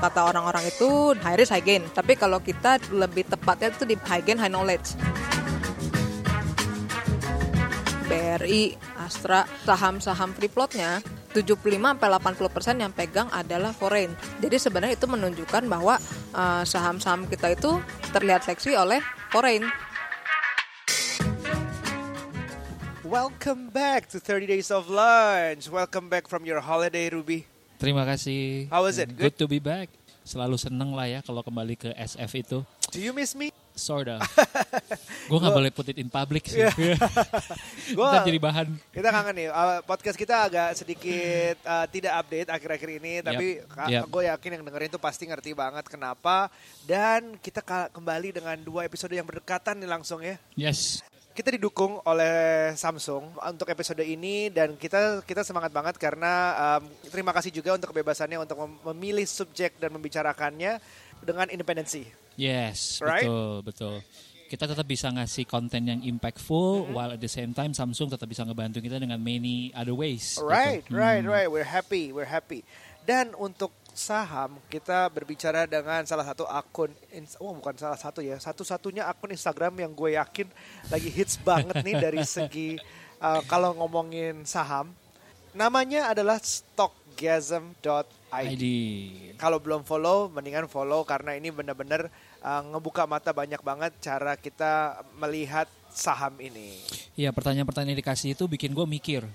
kata orang-orang itu high risk high gain. Tapi kalau kita lebih tepatnya itu di high gain high knowledge. BRI, Astra, saham-saham free floatnya 75 sampai 80 persen yang pegang adalah foreign. Jadi sebenarnya itu menunjukkan bahwa uh, saham-saham kita itu terlihat seksi oleh foreign. Welcome back to 30 Days of Lunch. Welcome back from your holiday, Ruby. Terima kasih. How was it? Good to be back. Selalu seneng lah ya kalau kembali ke SF itu. Do you miss me? Sort of. gue gak boleh put it in public sih. Gua- Ntar jadi bahan. Kita kangen nih, uh, podcast kita agak sedikit uh, tidak update akhir-akhir ini, tapi yep. gue yakin yang dengerin tuh pasti ngerti banget kenapa. Dan kita kembali dengan dua episode yang berdekatan nih langsung ya. Yes. Kita didukung oleh Samsung untuk episode ini dan kita kita semangat banget karena um, terima kasih juga untuk kebebasannya untuk mem- memilih subjek dan membicarakannya dengan independensi. Yes, Right? betul, betul. Kita tetap bisa ngasih konten yang impactful Mm-hmm. while at the same time Samsung tetap bisa ngebantu kita dengan many other ways. gitu. Right, right, Hmm. right. We're happy, we're happy. Dan untuk saham kita berbicara dengan salah satu akun, oh bukan salah satu ya, satu-satunya akun Instagram yang gue yakin lagi hits banget nih dari segi uh, kalau ngomongin saham. Namanya adalah stockgasm.id. ID. Kalau belum follow, mendingan follow karena ini benar-benar uh, ngebuka mata banyak banget cara kita melihat saham ini. Iya, pertanyaan-pertanyaan dikasih itu bikin gue mikir.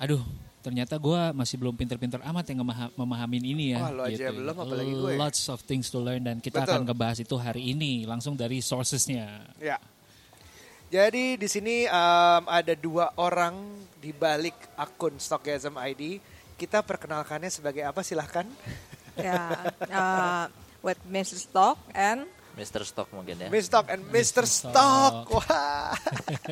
Aduh, ternyata gue masih belum pinter-pinter amat yang memahamin ini ya. Wah, lo aja belum, apalagi gue. Lots of things to learn dan kita Betul. akan ngebahas itu hari ini langsung dari sourcesnya. Ya. Jadi di sini um, ada dua orang di balik akun Stockgasm ID. Kita perkenalkannya sebagai apa silahkan. Ya, uh, with Mrs. Stock and Mr. Stock mungkin ya. Miss Stock and Mr. Stock. Wah.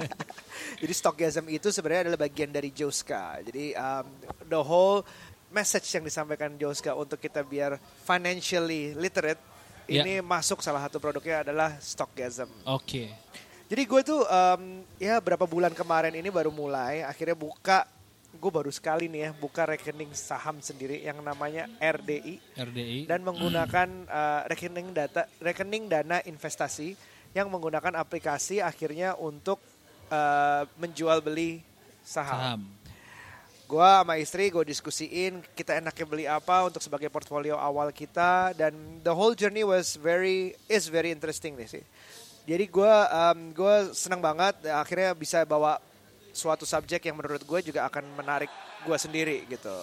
Jadi Stockgasm itu sebenarnya adalah bagian dari Joska. Jadi um, the whole message yang disampaikan Joska untuk kita biar financially literate Ya. ini masuk salah satu produknya adalah Stockgasm. Oke. Jadi gue tuh um, ya berapa bulan kemarin ini baru mulai akhirnya buka gue baru sekali nih ya buka rekening saham sendiri yang namanya RDI RDI. dan menggunakan uh, rekening data rekening dana investasi yang menggunakan aplikasi akhirnya untuk uh, menjual beli saham. saham. Gua sama istri gue diskusiin kita enaknya beli apa untuk sebagai portfolio awal kita dan the whole journey was very is very interesting nih sih. Jadi gue um, gue senang banget akhirnya bisa bawa suatu subjek yang menurut gue juga akan menarik gue sendiri gitu.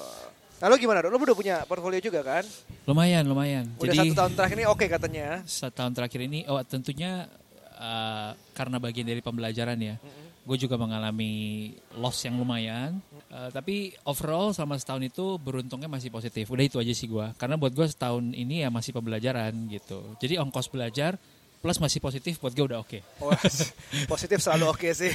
Lalu gimana? Dok? Lo udah punya portfolio juga kan? Lumayan, lumayan. Udah Jadi satu tahun terakhir ini oke katanya. setahun terakhir ini, oh tentunya uh, karena bagian dari pembelajaran ya. Gue juga mengalami loss yang lumayan. Uh, tapi overall selama setahun itu beruntungnya masih positif. Udah itu aja sih gue. Karena buat gue setahun ini ya masih pembelajaran gitu. Jadi ongkos belajar plus masih positif buat gue udah oke. Wah, positif selalu oke sih.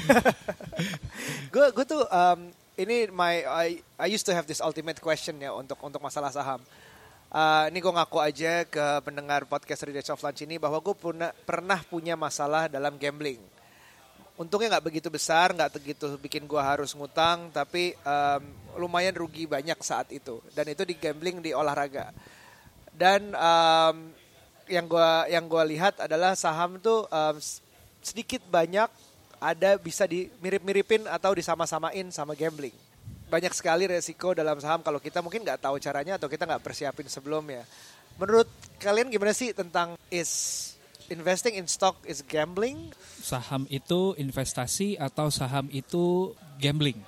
Gue gue tuh um, ini my I, I used to have this ultimate question ya untuk untuk masalah saham. Uh, ini gue ngaku aja ke pendengar podcast Days of Lunch ini bahwa gue pernah pernah punya masalah dalam gambling. Untungnya nggak begitu besar, nggak begitu bikin gue harus ngutang, tapi um, lumayan rugi banyak saat itu. Dan itu di gambling di olahraga. Dan um, yang gua yang gua lihat adalah saham tuh um, sedikit banyak ada bisa dimirip-miripin atau disama-samain sama gambling. Banyak sekali resiko dalam saham kalau kita mungkin nggak tahu caranya atau kita nggak persiapin sebelumnya. Menurut kalian gimana sih tentang is investing in stock is gambling? Saham itu investasi atau saham itu gambling?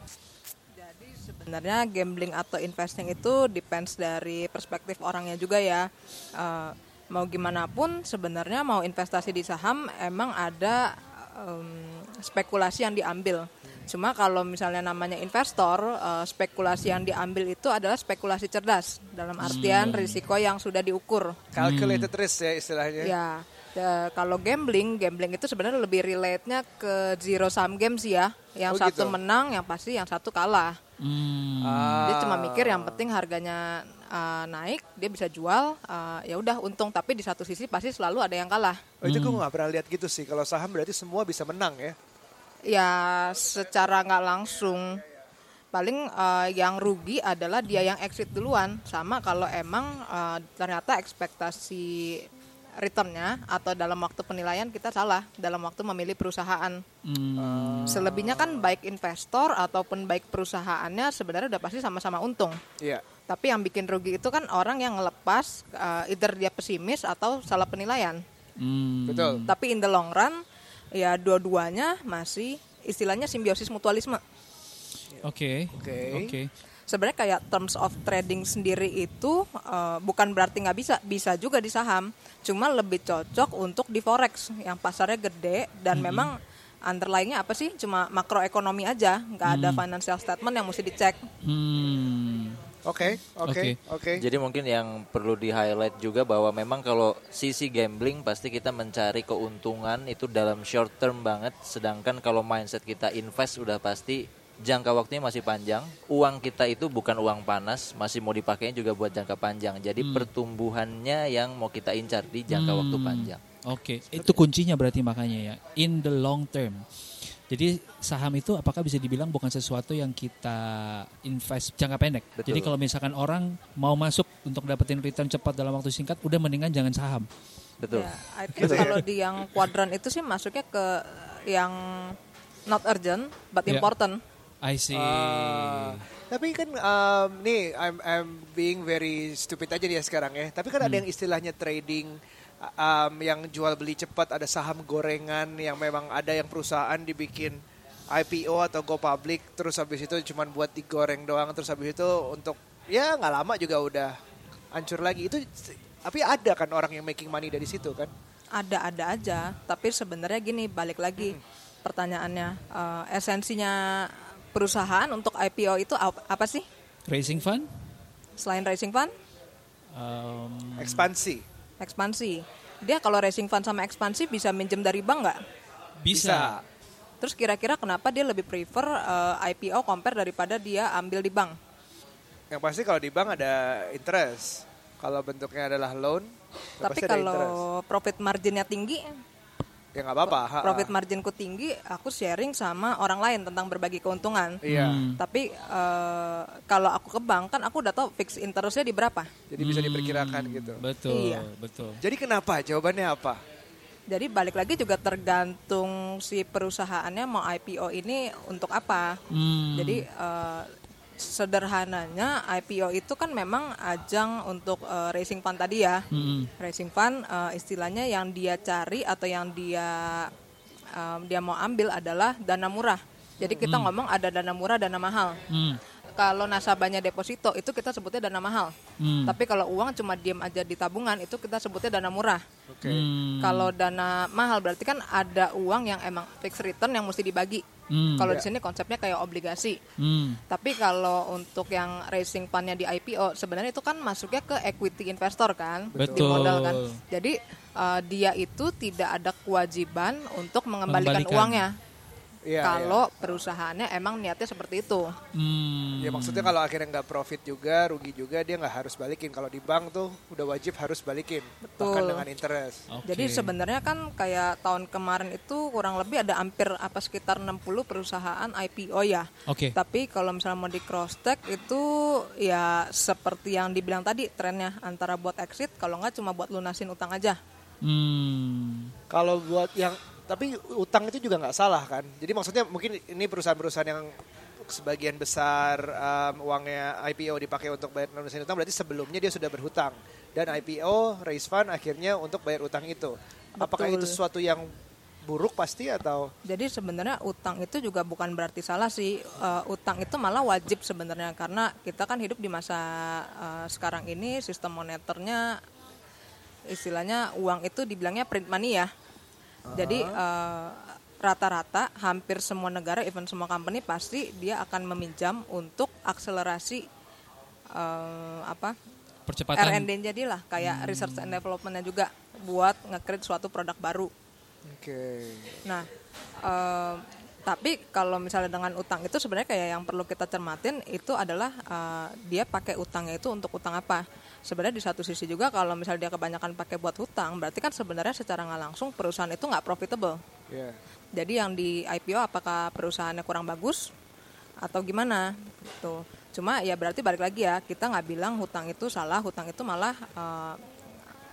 Jadi sebenarnya gambling atau investing itu depends dari perspektif orangnya juga ya. Eh, mau gimana pun sebenarnya mau investasi di saham emang ada em, spekulasi yang diambil. Cuma kalau misalnya namanya investor, eh, spekulasi yang diambil itu adalah spekulasi cerdas dalam artian risiko yang sudah diukur. Calculated risk ya istilahnya. Ya, da- kalau gambling, gambling itu sebenarnya lebih relate-nya ke zero sum games ya. Yang Oh, satu gitu. menang, yang pasti yang satu kalah. Hmm. Dia cuma mikir yang penting harganya uh, naik, dia bisa jual, uh, ya udah untung. Tapi di satu sisi pasti selalu ada yang kalah. Oh, itu gue nggak pernah lihat gitu sih. Kalau saham berarti semua bisa menang ya. Ya secara nggak langsung. paling eh, yang rugi adalah dia yang exit duluan sama kalau emang eh, ternyata ekspektasi returnnya atau dalam waktu penilaian kita salah dalam waktu memilih perusahaan Hmm, selebihnya kan baik investor ataupun baik perusahaannya sebenarnya udah pasti sama-sama untung Iya. Tapi yang bikin rugi itu kan orang yang ngelepas eh, either dia pesimis atau salah penilaian hmm, Betul. tapi in the long run ya dua-duanya masih istilahnya simbiosis mutualisme Oke. Oke. Oke. sebenarnya kayak terms of trading sendiri itu eh, bukan berarti nggak bisa bisa juga di saham cuma lebih cocok untuk di forex yang pasarnya gede dan memang underlyingnya apa sih cuma makroekonomi aja nggak ada financial statement yang mesti dicek Hmm. Oke, Oke. oke. Jadi mungkin yang perlu di highlight juga bahwa memang kalau sisi gambling pasti kita mencari keuntungan itu dalam short term banget. Sedangkan kalau mindset kita invest udah pasti jangka waktunya masih panjang. Uang kita itu bukan uang panas, masih mau dipakainya juga buat jangka panjang. Jadi pertumbuhannya yang mau kita incar di jangka waktu panjang. Oke, itu kuncinya berarti makanya ya in the long term. Jadi saham itu apakah bisa dibilang bukan sesuatu yang kita invest jangka pendek. Betul. Jadi kalau misalkan orang mau masuk untuk dapetin return cepat dalam waktu singkat, udah mendingan jangan saham. Betul. Ya, I think kalau di yang kuadran itu sih masuknya ke yang not urgent but Ya. important. I see. Ah, tapi kan um, nih I'm I'm being very stupid aja dia sekarang ya. Tapi kan ada yang istilahnya trading um, yang jual beli cepat, ada saham gorengan yang memang ada yang perusahaan dibikin IPO atau go public terus habis itu cuman buat digoreng doang terus habis itu untuk ya nggak lama juga udah hancur lagi. Itu tapi ada kan orang yang making money dari situ kan? Ada-ada aja, tapi sebenarnya gini balik lagi pertanyaannya eh, esensinya perusahaan untuk IPO itu ap- apa sih? Raising fund? Selain racing fund, Um, Ekspansi. Ekspansi. Dia kalau racing fund sama ekspansi bisa minjem dari bank nggak? bisa. Terus kira-kira kenapa dia lebih prefer eh, IPO compare daripada dia ambil di bank? Yang pasti kalau di bank ada interest. Kalau bentuknya adalah loan, Tapi pasti ada interest. kalau profit marginnya tinggi, Ya nggak apa-apa. profit marginku tinggi, aku sharing sama orang lain tentang berbagi keuntungan. Iya. Hmm. Tapi eh, kalau aku ke bank kan aku udah tahu fix interestnya di berapa. Jadi bisa diperkirakan gitu. Betul, Iya. betul. Jadi kenapa? Jawabannya apa? Jadi balik lagi juga tergantung si perusahaannya mau IPO ini untuk apa. Hmm. Jadi eh, sederhananya IPO itu kan memang ajang untuk eh, racing fund tadi ya. Mm-mm. Racing fund eh, istilahnya yang dia cari atau yang dia eh, dia mau ambil adalah dana murah. Jadi kita ngomong ada dana murah, dana mahal. Hmm. Kalau nasabahnya deposito itu kita sebutnya dana mahal. Hmm. Tapi kalau uang cuma diem aja di tabungan itu kita sebutnya dana murah. Oke. Hmm. Kalau dana mahal berarti kan ada uang yang emang fixed return yang mesti dibagi. Hmm. Kalau di sini konsepnya kayak obligasi. Hmm. Tapi kalau untuk yang racing fundnya di IPO sebenarnya itu kan masuknya ke equity investor kan, di Betul. modal kan. Jadi eh, dia itu tidak ada kewajiban untuk mengembalikan Mengembalikan. uangnya. Iya, kalau perusahaannya emang niatnya seperti itu. Hmm. Ya maksudnya kalau akhirnya nggak profit juga, rugi juga dia nggak harus balikin. Kalau di bank tuh udah wajib harus balikin, bahkan Betul. dengan interest. Oke. Jadi sebenarnya kan kayak tahun kemarin itu kurang lebih ada hampir apa sekitar 60 perusahaan IPO ya. Oke. Tapi kalau misalnya mau di cross check itu ya seperti yang dibilang tadi trennya antara buat exit kalau nggak cuma buat lunasin utang aja. Hmm. Kalau buat yang tapi utang itu juga nggak salah kan. Jadi maksudnya mungkin ini perusahaan-perusahaan yang sebagian besar um, uangnya IPO dipakai untuk bayar lunasin utang berarti sebelumnya dia sudah berhutang dan IPO raise fund akhirnya untuk bayar utang itu. Apakah Betul. itu sesuatu yang buruk pasti atau Jadi sebenarnya utang itu juga bukan berarti salah sih. Eh, utang itu malah wajib sebenarnya karena kita kan hidup di masa eh, sekarang ini sistem moneternya istilahnya uang itu dibilangnya print money ya. Jadi eh, rata-rata hampir semua negara even semua company pasti dia akan meminjam untuk akselerasi eh, apa Percepatan. R&D jadi lah kayak research and developmentnya juga buat nge-create suatu produk baru. Oke. Nah, eh, tapi kalau misalnya dengan utang itu sebenarnya kayak yang perlu kita cermatin itu adalah eh, dia pakai utangnya itu untuk utang apa? Sebenarnya di satu sisi juga kalau misalnya dia kebanyakan pakai buat hutang, berarti kan sebenarnya secara nggak langsung perusahaan itu nggak profitable. Ya. Jadi yang di IPO apakah perusahaannya kurang bagus atau gimana gitu. Cuma ya berarti balik lagi ya kita nggak bilang hutang itu salah, hutang itu malah uh,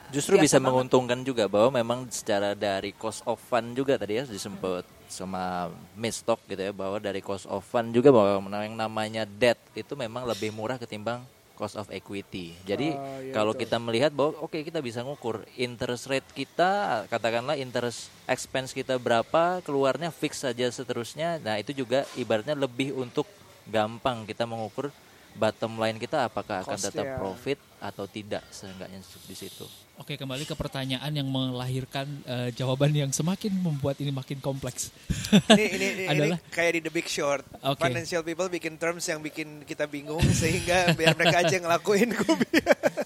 Justru bisa banget. menguntungkan juga bahwa memang secara dari cost of fund juga tadi ya disebut sama Miss Stock gitu ya bahwa dari cost of fund juga bahwa yang namanya debt itu memang lebih murah ketimbang cost of equity. Jadi Oh, iya, kalau betul. kita melihat bahwa oke kita bisa ngukur interest rate kita katakanlah interest expense kita berapa keluarnya fix saja seterusnya. Nah, itu juga ibaratnya lebih untuk gampang kita mengukur bottom line kita apakah akan tetap Cost-nya. profit atau tidak seenggaknya di situ. Oke, kembali ke pertanyaan yang melahirkan eh, jawaban yang semakin membuat ini makin kompleks. ini, ini, ini, Adalah- ini kayak di The Big Short. Oke. Financial people bikin terms yang bikin kita bingung sehingga biar mereka aja ngelakuin.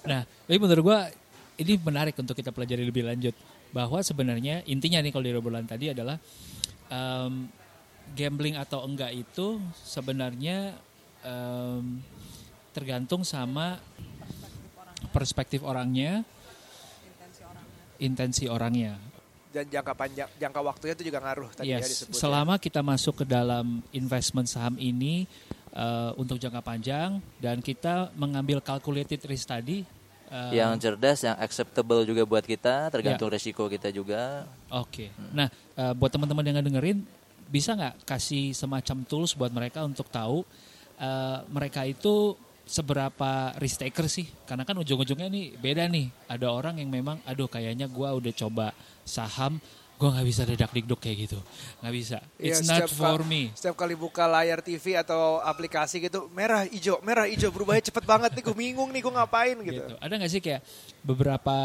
Nah, tapi menurut gua ini menarik untuk kita pelajari lebih lanjut bahwa sebenarnya intinya nih kalau di obrolan tadi adalah em, gambling atau enggak itu sebenarnya em, tergantung sama perspektif orangnya, intensi orangnya. Dan jangka panjang, jangka waktunya itu juga ngaruh tadi ya Yes, disebut. selama kita masuk ke dalam investment saham ini eh, untuk jangka panjang dan kita mengambil calculated risk tadi. eh, yang cerdas, yang acceptable juga buat kita, tergantung Ya. resiko kita juga. Oke. Nah, eh, buat teman-teman yang dengerin, bisa nggak kasih semacam tools buat mereka untuk tahu eh, mereka itu seberapa risk taker sih? Karena kan ujung-ujungnya nih beda nih. Ada orang yang memang, aduh kayaknya gua udah coba saham, gua nggak bisa dedak dikduk kayak gitu, nggak bisa. Iya, It's not setiap for me. Setiap kali buka layar TV atau aplikasi gitu, merah, hijau, merah, hijau, berubahnya cepet banget nih, gue bingung nih, gue ngapain gitu. gitu. Ada nggak sih kayak beberapa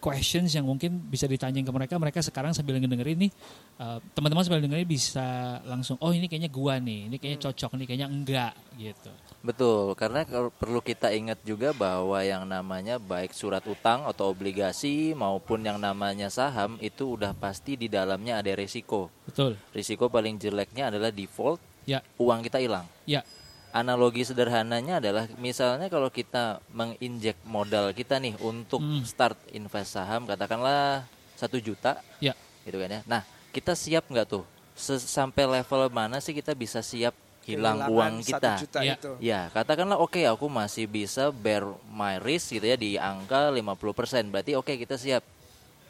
questions yang mungkin bisa ditanyain ke mereka, mereka sekarang sambil ngedengerin nih, uh, teman-teman sambil dengerin bisa langsung, oh ini kayaknya gua nih, ini kayaknya cocok nih, kayaknya enggak gitu. Betul, karena kalau perlu kita ingat juga bahwa yang namanya baik surat utang atau obligasi maupun yang namanya saham itu udah pasti di dalamnya ada resiko. Betul. Risiko paling jeleknya adalah default, Ya, uang kita hilang. ya, Analogi sederhananya adalah misalnya kalau kita menginjek modal kita nih untuk Hmm. start invest saham katakanlah satu juta ya. gitu kan ya. Nah, kita siap nggak tuh? Sampai level mana sih kita bisa siap hilang uang kita? juta Iya. itu. Ya, katakanlah oke aku masih bisa bear my risk gitu ya di angka 50%. Berarti oke kita siap.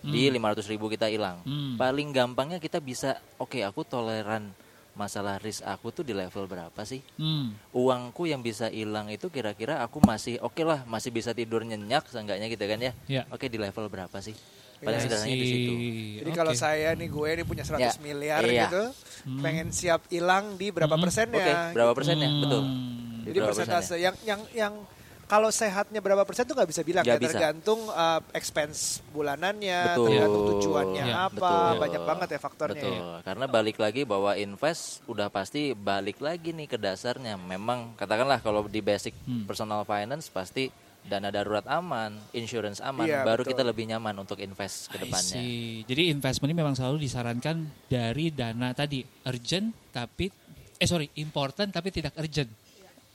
Di 500 ribu kita hilang. Hmm. Paling gampangnya kita bisa oke aku toleran masalah risk aku tuh di level berapa sih? Hmm. Uangku yang bisa hilang itu kira-kira aku masih oke lah, masih bisa tidur nyenyak seenggaknya gitu kan ya. Ya. Oke di level berapa sih? Paling Iya. sederhananya di situ. Jadi Oke. kalau saya nih gue nih punya 100 Ya, miliar iya. gitu, pengen siap hilang di berapa persennya? Oke, berapa gitu. persennya? Betul. Hmm. Jadi Berapa persentase yang yang yang kalau sehatnya berapa persen tuh nggak bisa bilang Nggak ya bisa. tergantung uh, expense bulanannya, Betul. tergantung tujuannya Ya, apa, betul. banyak banget ya faktornya. Betul, karena balik lagi bahwa invest udah pasti balik lagi nih ke dasarnya. Memang katakanlah kalau di basic Hmm. personal finance pasti dana darurat aman, insurance aman, Iya, baru betul. kita lebih nyaman untuk invest ke I depannya. see. Jadi investment ini memang selalu disarankan dari dana tadi urgent tapi eh sorry important tapi tidak urgent.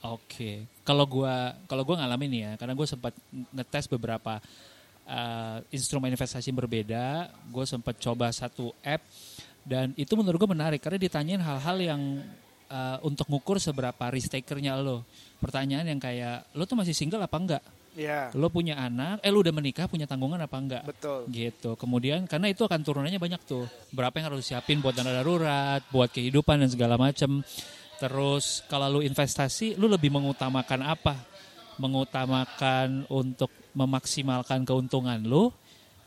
Oke. Kalau gua kalau gua ngalamin ya, karena gue sempat ngetes beberapa uh, instrumen investasi yang berbeda. Gue sempat coba satu app dan itu menurut gue menarik karena ditanyain hal-hal yang uh, untuk ngukur seberapa risk takernya lo. Pertanyaan yang kayak lo tuh masih single apa enggak? Iya, Lo punya anak, eh lo udah menikah punya tanggungan apa enggak? betul. gitu. Kemudian karena itu akan turunannya banyak tuh. Berapa yang harus siapin buat dana darurat, buat kehidupan dan segala macam. Terus kalau lu investasi, lu lebih mengutamakan apa? Mengutamakan untuk memaksimalkan keuntungan lu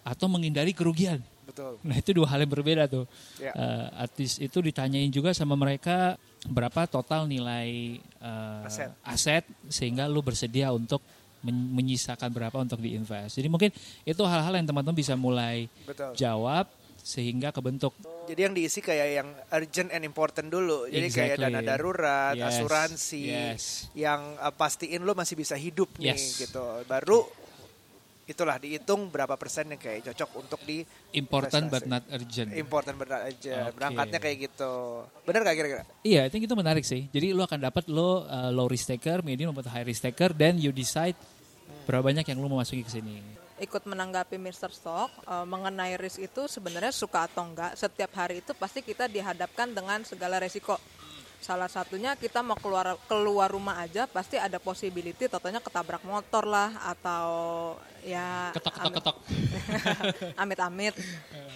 atau menghindari kerugian. Betul. Nah itu dua hal yang berbeda tuh. Ya. Eh, artis itu ditanyain juga sama mereka berapa total nilai eh, Aset. aset sehingga lu bersedia untuk men- menyisakan berapa untuk diinvest. Jadi mungkin itu hal-hal yang teman-teman bisa mulai Betul. jawab sehingga kebentuk. Jadi yang diisi kayak yang urgent and important dulu. Jadi kayak Exactly. dana darurat, Yes, asuransi, yes. yang uh, pastiin lo masih bisa hidup nih Yes. gitu. Baru itulah dihitung berapa persen yang kayak cocok untuk di Important but not urgent. important berat aja. Oke. Berangkatnya kayak gitu. Bener gak kira-kira? Iya, I think itu menarik sih. Jadi lu akan dapat lo uh, low risk taker, medium atau high risk taker, then you decide berapa banyak yang lu mau masukin ke sini. ikut menanggapi Mr. Stock eh, mengenai risk itu sebenarnya suka atau enggak setiap hari itu pasti kita dihadapkan dengan segala resiko salah satunya kita mau keluar keluar rumah aja pasti ada possibility totalnya ketabrak motor lah atau ya Ketok ketok amit- ketok. amit-amit.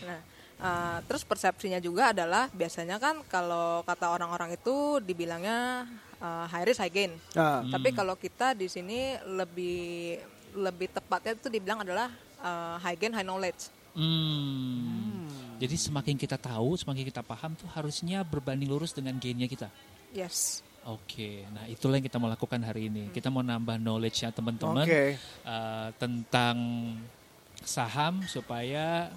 Nah, eh, terus persepsinya juga adalah biasanya kan kalau kata orang-orang itu dibilangnya eh, high risk high gain. Nah, Tapi kalau kita di sini lebih lebih tepatnya itu dibilang adalah eh, high gain high knowledge. Hmm. Jadi semakin kita tahu, semakin kita paham tuh harusnya berbanding lurus dengan gainnya kita. Yes. Oke, nah itulah yang kita mau lakukan hari ini. Kita mau nambah knowledge-nya teman-teman Oke. eh, tentang saham supaya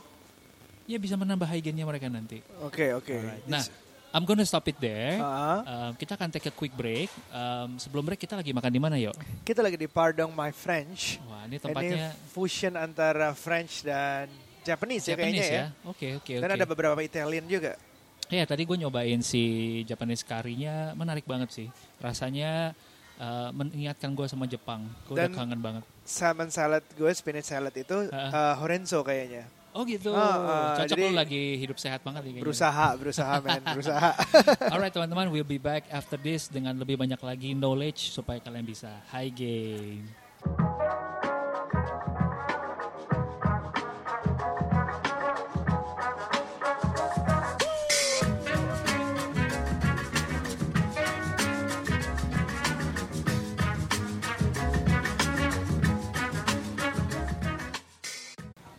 ya bisa menambah high gain-nya mereka nanti. Oke, oke. Alright. Nah, I'm gonna stop it there. Ah. Um, kita akan take a quick break. Um, sebelum break kita lagi makan di mana, yuk? Kita lagi di Pardong My French. Wah, ini Ini tempatnya fusion antara French dan Japanese, ya Japanese kayaknya ya. ya. Oke, oke, Dan oke. ada beberapa Italian juga. Ya tadi gue nyobain si Japanese curry-nya menarik banget sih. Rasanya uh, mengingatkan gue sama Jepang. Gue udah Dan- kangen banget. Salmon salad gue, spinach salad itu Ah. uh, Horenzo kayaknya. Oh gitu. Ah, ah, Cocok jadi- lu lagi hidup sehat banget nih kayaknya. Berusaha, berusaha men, berusaha. Alright teman-teman, we'll be back after this dengan lebih banyak lagi knowledge supaya kalian bisa high gain.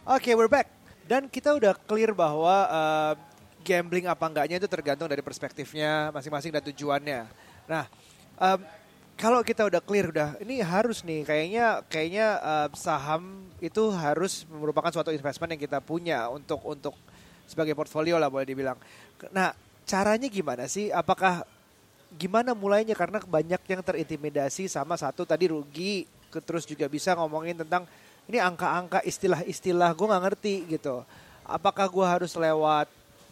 Oke, we're back. Dan kita udah clear bahwa uh, gambling apa enggaknya itu tergantung dari perspektifnya masing-masing dan tujuannya. Nah, um, kalau kita udah clear udah ini harus nih kayaknya kayaknya uh, saham itu harus merupakan suatu investment yang kita punya untuk untuk sebagai portfolio lah boleh dibilang. Nah, caranya gimana sih? Apakah gimana mulainya karena banyak yang terintimidasi sama satu tadi rugi terus juga bisa ngomongin tentang ini angka-angka istilah-istilah gue nggak ngerti gitu apakah gue harus lewat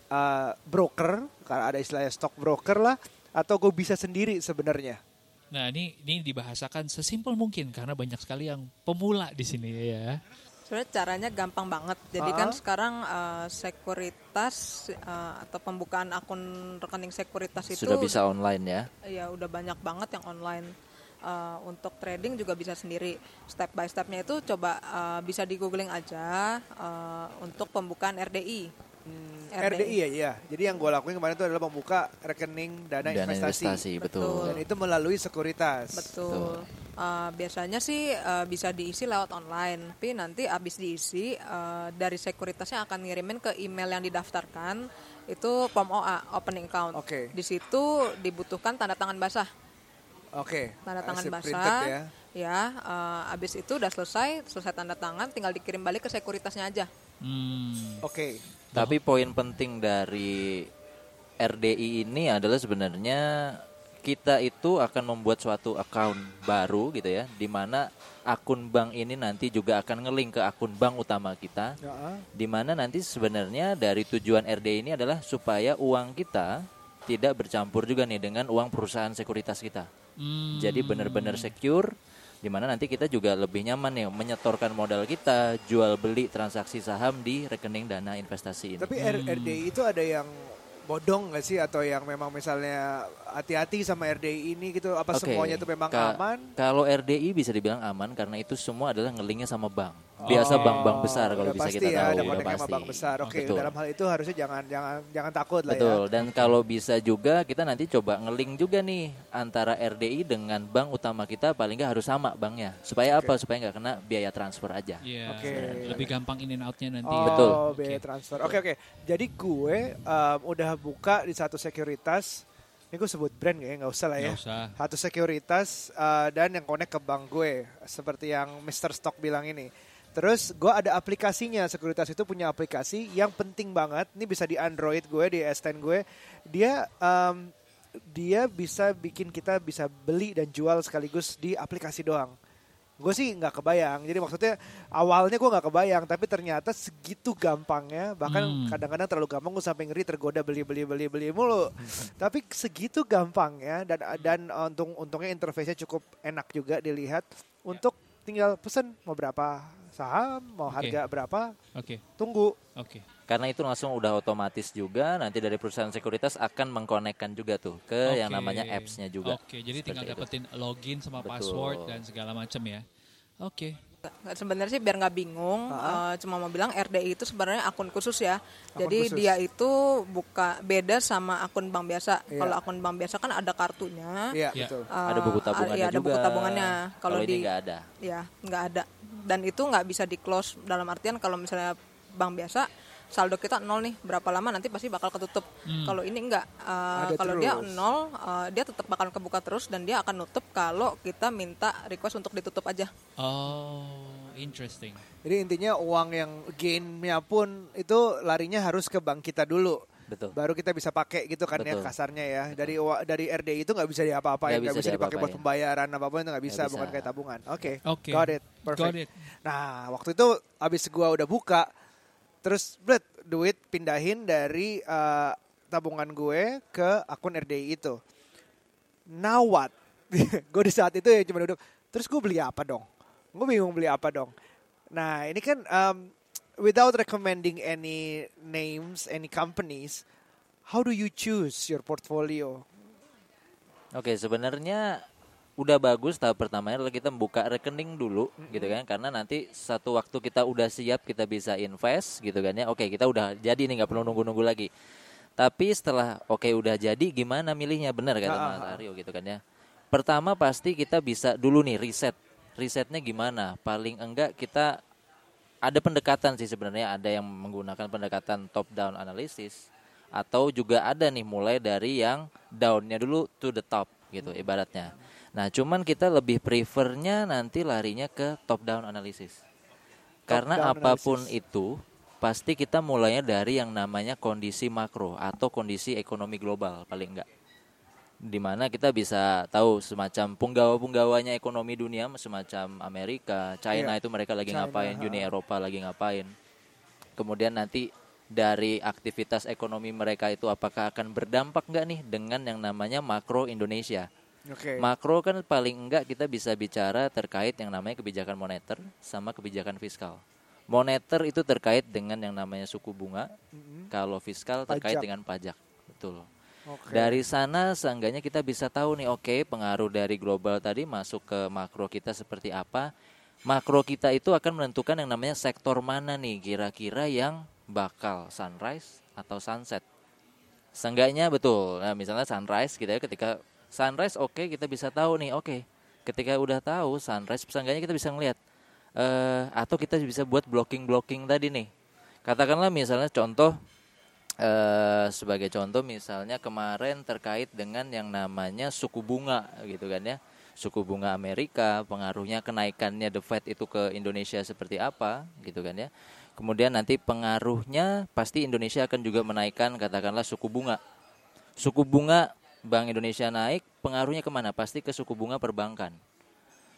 uh, broker karena ada istilahnya stock broker lah atau gue bisa sendiri sebenarnya Nah ini ini dibahasakan sesimpel mungkin karena banyak sekali yang pemula di sini ya. Sebenarnya caranya gampang banget. Jadi Ah. kan sekarang eh, sekuritas eh, atau pembukaan akun rekening sekuritas itu Sudah bisa online ya. ya udah banyak banget yang online. Eh, untuk trading juga bisa sendiri. Step by stepnya itu coba eh, bisa di googling aja eh, untuk pembukaan RDI. RDI ya iya jadi yang gue lakuin kemarin itu adalah membuka rekening dana, Dana investasi, investasi, betul. Betul. dan itu melalui sekuritas Betul. Eh, biasanya sih eh, bisa diisi lewat online, tapi nanti abis diisi eh, dari sekuritasnya akan ngirimin ke email yang didaftarkan itu form OA opening account. Oke. Di situ dibutuhkan tanda tangan basah, oke tanda tangan Hasil basah. printed ya Ya, eh, abis itu udah selesai, selesai tanda tangan, tinggal dikirim balik ke sekuritasnya aja. Hmm. oke Tapi poin penting dari RDI ini adalah sebenarnya kita itu akan membuat suatu account baru gitu ya, di mana akun bank ini nanti juga akan ngelink ke akun bank utama kita, Ya, di mana nanti sebenarnya dari tujuan RDI ini adalah supaya uang kita tidak bercampur juga nih dengan uang perusahaan sekuritas kita. Hmm. Jadi benar-benar secure di mana nanti kita juga lebih nyaman nih menyetorkan modal kita, jual beli transaksi saham di rekening dana investasi ini. Tapi R- RDI itu ada yang bodong nggak sih atau yang memang misalnya hati-hati sama RDI ini gitu apa Oke, semuanya itu memang ka- aman? Kalau RDI bisa dibilang aman karena itu semua adalah ngelinknya sama bank. Biasa bank-bank besar kalau Udah bisa pasti kita ya, tahu, ada udah pasti. bank besar. Oke, Betul. dalam hal itu harusnya jangan jangan jangan takut lah Betul. ya. Dan kalau bisa juga kita nanti coba ngelink juga nih antara RDI dengan bank utama kita paling nggak harus sama banknya. Supaya apa? Supaya nggak kena biaya transfer aja. Iya. Oke. Lebih gampang in and outnya nanti. Oh, Betul. biaya Oke. transfer. Oke, oke. Jadi gue um, udah buka di satu sekuritas. Ini gue sebut brand kayaknya nggak usah lah ya. Nggak usah. Satu sekuritas uh, dan yang connect ke bank gue. Seperti yang Mr. Stock bilang ini. Terus gue ada aplikasinya. Sekuritas itu punya aplikasi yang penting banget. Ini bisa di Android gue, di S10 gue. Dia um, dia bisa bikin kita bisa beli dan jual sekaligus di aplikasi doang. Gue sih nggak kebayang. Jadi maksudnya awalnya gue nggak kebayang, tapi ternyata segitu gampangnya. Bahkan Hmm. kadang-kadang terlalu gampang gue sampai ngeri tergoda beli beli beli beli mulu. tapi segitu gampangnya dan dan untung untungnya interface-nya cukup enak juga dilihat untuk tinggal pesen mau berapa saham, mau Oke. harga berapa, Oke, tunggu. oke. Karena itu langsung udah otomatis juga nanti dari perusahaan sekuritas akan mengkonekkan juga tuh ke yang Oke. namanya apps-nya juga. Oke, jadi tinggal Seperti itu. dapetin login sama Betul. password dan segala macam ya. Oke. Nggak, Sebenarnya sih biar nggak bingung, eh, cuma mau bilang RDI itu sebenarnya akun khusus ya. Jadi khusus. dia itu buka beda sama akun bank biasa. Iya. Kalau akun bank biasa kan ada kartunya. Iya, Ya. betul. eh, Ada buku tabungannya iya, ada juga. buku tabungannya. Kalau di nggak ada. ya nggak ada. Dan itu nggak bisa di close dalam artian kalau misalnya bank biasa saldo kita nol nih berapa lama nanti pasti bakal ketutup. Kalau ini enggak, eh, Ada kalau dia nol eh, dia tetap bakal kebuka terus dan dia akan nutup kalau kita minta request untuk ditutup aja. Oh, interesting. Jadi intinya uang yang gainnya pun itu larinya harus ke bank kita dulu. Betul. Baru kita bisa pakai gitu kan ya Betul. kasarnya ya. Dari dari RDI itu nggak bisa diapa-apain, Nggak nggak bisa bisa, dipakai buat pembayaran apa pun itu nggak bisa, Nggak bukan bisa. kayak tabungan. Oke, Oke. got it, perfect. Got it. Nah waktu itu abis gua udah buka, terus blet duit pindahin dari eh, tabungan gue ke akun RDI itu. Now what? gue di saat itu ya cuma duduk. Terus gue beli apa dong? Gue bingung beli apa dong. Nah ini kan um, without recommending any names, any companies, how do you choose your portfolio? Oke, sebenarnya udah bagus tahap pertamanya adalah kita membuka rekening dulu gitu kan karena nanti satu waktu kita udah siap kita bisa invest gitu kan ya. Oke, kita udah jadi nih nggak perlu nunggu-nunggu lagi. Tapi setelah oke udah jadi gimana milihnya benar kata Ah, ah, Mas ah. Aryo gitu kan ya. Pertama pasti kita bisa dulu nih riset. Risetnya gimana? Paling enggak kita ada pendekatan sih sebenarnya ada yang menggunakan pendekatan top down analysis atau juga ada nih mulai dari yang downnya dulu to the top gitu ibaratnya. Nah cuman kita lebih prefernya nanti larinya ke top down analysis karena down apa pun analysis. itu pasti kita mulainya dari yang namanya kondisi makro atau kondisi ekonomi global paling enggak di mana kita bisa tahu semacam punggawa-punggawanya ekonomi dunia semacam Amerika, China Iya. itu mereka lagi China, ngapain, Uni ha. Eropa lagi ngapain. Kemudian nanti dari aktivitas ekonomi mereka itu apakah akan berdampak nggak nih dengan yang namanya makro Indonesia. Oke. Makro kan paling enggak kita bisa bicara terkait yang namanya kebijakan moneter sama kebijakan fiskal. Moneter itu terkait dengan yang namanya suku bunga, Mm-mm. kalau fiskal terkait Pajak. dengan pajak. Betul. Oke. Dari sana seenggaknya kita bisa tahu nih, oke pengaruh dari global tadi masuk ke makro kita seperti apa. Makro kita itu akan menentukan yang namanya sektor mana nih kira-kira yang bakal sunrise atau sunset. Seenggaknya betul. Nah, misalnya sunrise ya ketika sunrise oke kita bisa tahu nih, oke. Ketika udah tahu sunrise seenggaknya kita bisa ngelihat eh atau kita bisa buat blocking-blocking tadi nih. Katakanlah misalnya contoh eh sebagai contoh misalnya kemarin terkait dengan yang namanya suku bunga gitu kan ya. Suku bunga Amerika, pengaruhnya kenaikannya The Fed itu ke Indonesia seperti apa gitu kan ya. Kemudian nanti pengaruhnya pasti Indonesia akan juga menaikkan katakanlah suku bunga. Suku bunga Bank Indonesia naik, pengaruhnya ke mana? Pasti ke suku bunga perbankan.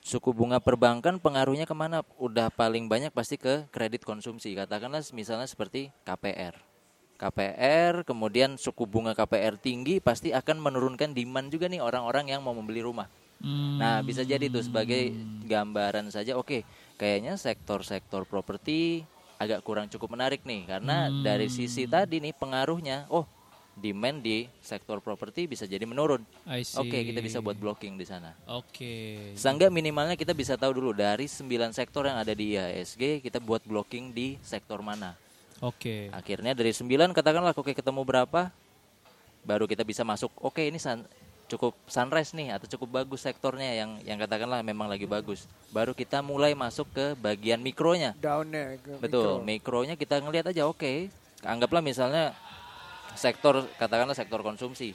Suku bunga perbankan pengaruhnya ke mana? Udah paling banyak pasti ke kredit konsumsi. Katakanlah misalnya seperti KPR. KPR, kemudian suku bunga KPR tinggi pasti akan menurunkan demand juga nih orang-orang yang mau membeli rumah. Hmm. Nah, bisa jadi tuh sebagai gambaran saja. Oke, kayaknya sektor-sektor properti agak kurang cukup menarik nih karena Hmm. dari sisi tadi nih pengaruhnya, oh demand di sektor properti bisa jadi menurun. Oke, kita bisa buat blocking di sana. Oke. Seenggak minimalnya kita bisa tahu dulu dari 9 sektor yang ada di IHSG kita buat blocking di sektor mana. Oke. Akhirnya dari 9 katakanlah oke ketemu berapa baru kita bisa masuk. Oke, ini sun- cukup sunrise nih atau cukup bagus sektornya yang yang katakanlah memang lagi bagus. Baru kita mulai masuk ke bagian mikronya. Downnya. Betul, mikro. mikronya kita ngelihat aja oke. Anggaplah misalnya sektor katakanlah sektor konsumsi.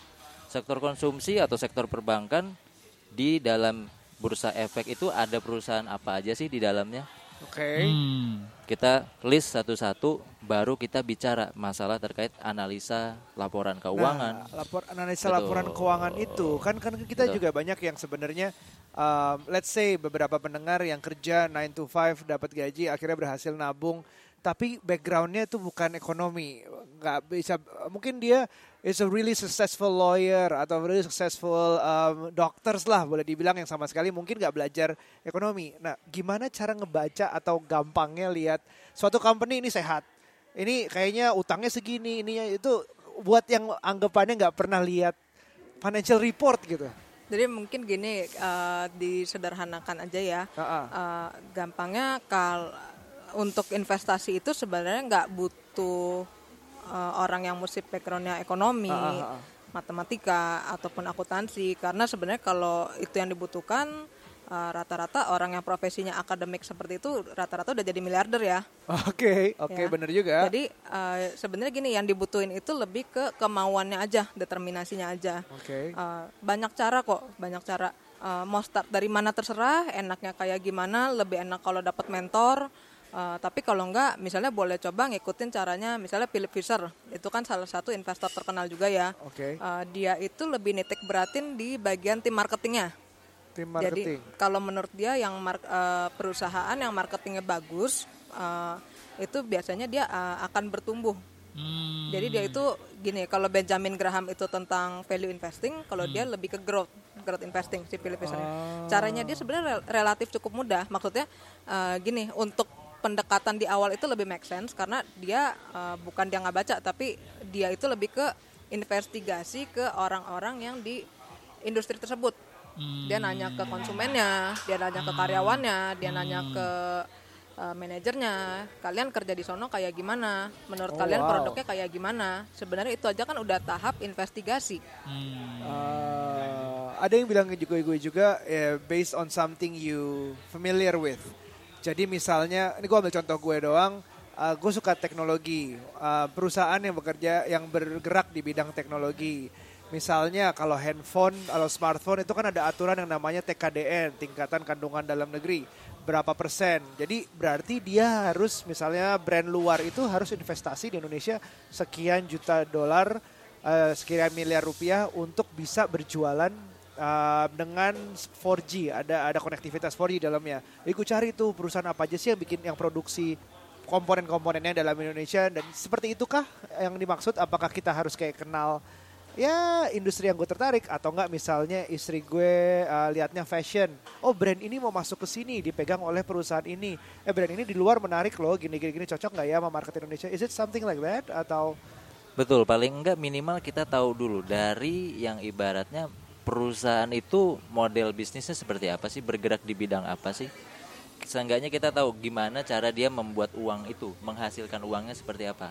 Sektor konsumsi atau sektor perbankan di dalam bursa efek itu ada perusahaan apa aja sih di dalamnya? Oke. Hmm. Kita list satu-satu baru kita bicara masalah terkait analisa laporan keuangan. Nah, lapor analisa Betul. laporan keuangan itu kan kan kita Betul. juga banyak yang sebenarnya um, let's say beberapa pendengar yang kerja 9 to 5 dapat gaji akhirnya berhasil nabung tapi backgroundnya itu bukan ekonomi nggak bisa mungkin dia is a really successful lawyer atau really successful um, doctors lah boleh dibilang yang sama sekali mungkin nggak belajar ekonomi. Nah, gimana cara ngebaca atau gampangnya lihat suatu company ini sehat, ini kayaknya utangnya segini, ini itu buat yang anggapannya nggak pernah lihat financial report gitu. Jadi mungkin gini uh, disederhanakan aja ya. Uh -uh. Uh, gampangnya kal untuk investasi itu sebenarnya nggak butuh uh, orang yang mesti backgroundnya ekonomi, Ah, ah, ah. matematika ataupun akuntansi karena sebenarnya kalau itu yang dibutuhkan uh, rata-rata orang yang profesinya akademik seperti itu rata-rata udah jadi miliarder ya. Oke, oke Ya. bener juga. Jadi uh, sebenarnya gini yang dibutuhin itu lebih ke kemauannya aja, determinasinya aja. Oke. Uh, banyak cara kok, banyak cara. Uh, mau start dari mana terserah, enaknya kayak gimana, lebih enak kalau dapat mentor. Uh, tapi kalau enggak, misalnya boleh coba ngikutin caranya, misalnya Philip Fisher, itu kan salah satu investor terkenal juga ya. Oke. Uh, dia itu lebih nitik beratin di bagian tim marketingnya. Tim marketing. Jadi kalau menurut dia yang mar- eh, perusahaan yang marketingnya bagus eh, itu biasanya dia eh, akan bertumbuh. Hmm. Jadi dia itu gini, kalau Benjamin Graham itu tentang value investing, kalau dia Hmm. lebih ke growth, growth investing si Philip Fisher. Oh. Caranya dia sebenarnya rel- relatif cukup mudah. Maksudnya eh, gini, untuk pendekatan di awal itu lebih make sense karena dia eh, bukan dia nggak baca, tapi dia itu lebih ke investigasi ke orang-orang yang di industri tersebut. Dia nanya ke konsumennya, dia nanya ke karyawannya, dia nanya ke uh, manajernya. Kalian kerja di sono kayak gimana? Menurut Oh, kalian wow. produknya kayak gimana? Sebenarnya itu aja kan udah tahap investigasi. Hmm. Uh, ada yang bilang juga gue juga eh, based on something you familiar with. Jadi misalnya, ini gue ambil contoh gue doang. uh, gue suka teknologi. Uh, perusahaan yang bekerja, yang bergerak di bidang teknologi. Misalnya kalau handphone, kalau smartphone itu kan ada aturan yang namanya TKDN, tingkatan kandungan dalam negeri, berapa persen. Jadi berarti dia harus misalnya brand luar itu harus investasi di Indonesia sekian juta dolar, eh, sekian miliar rupiah untuk bisa berjualan eh, dengan 4G, ada ada konektivitas 4G di dalamnya. Jadi gue cari tuh perusahaan apa aja sih yang bikin yang produksi komponen-komponennya dalam Indonesia dan seperti itukah yang dimaksud? Apakah kita harus kayak kenal ya industri yang gue tertarik atau enggak misalnya istri gue uh, liatnya fashion oh brand ini mau masuk ke sini dipegang oleh perusahaan ini eh brand ini di luar menarik loh gini gini, gini cocok nggak ya sama market Indonesia is it something like that atau Betul, paling enggak minimal kita tahu dulu dari yang ibaratnya perusahaan itu model bisnisnya seperti apa sih, bergerak di bidang apa sih. Seenggaknya kita tahu gimana cara dia membuat uang itu, menghasilkan uangnya seperti apa.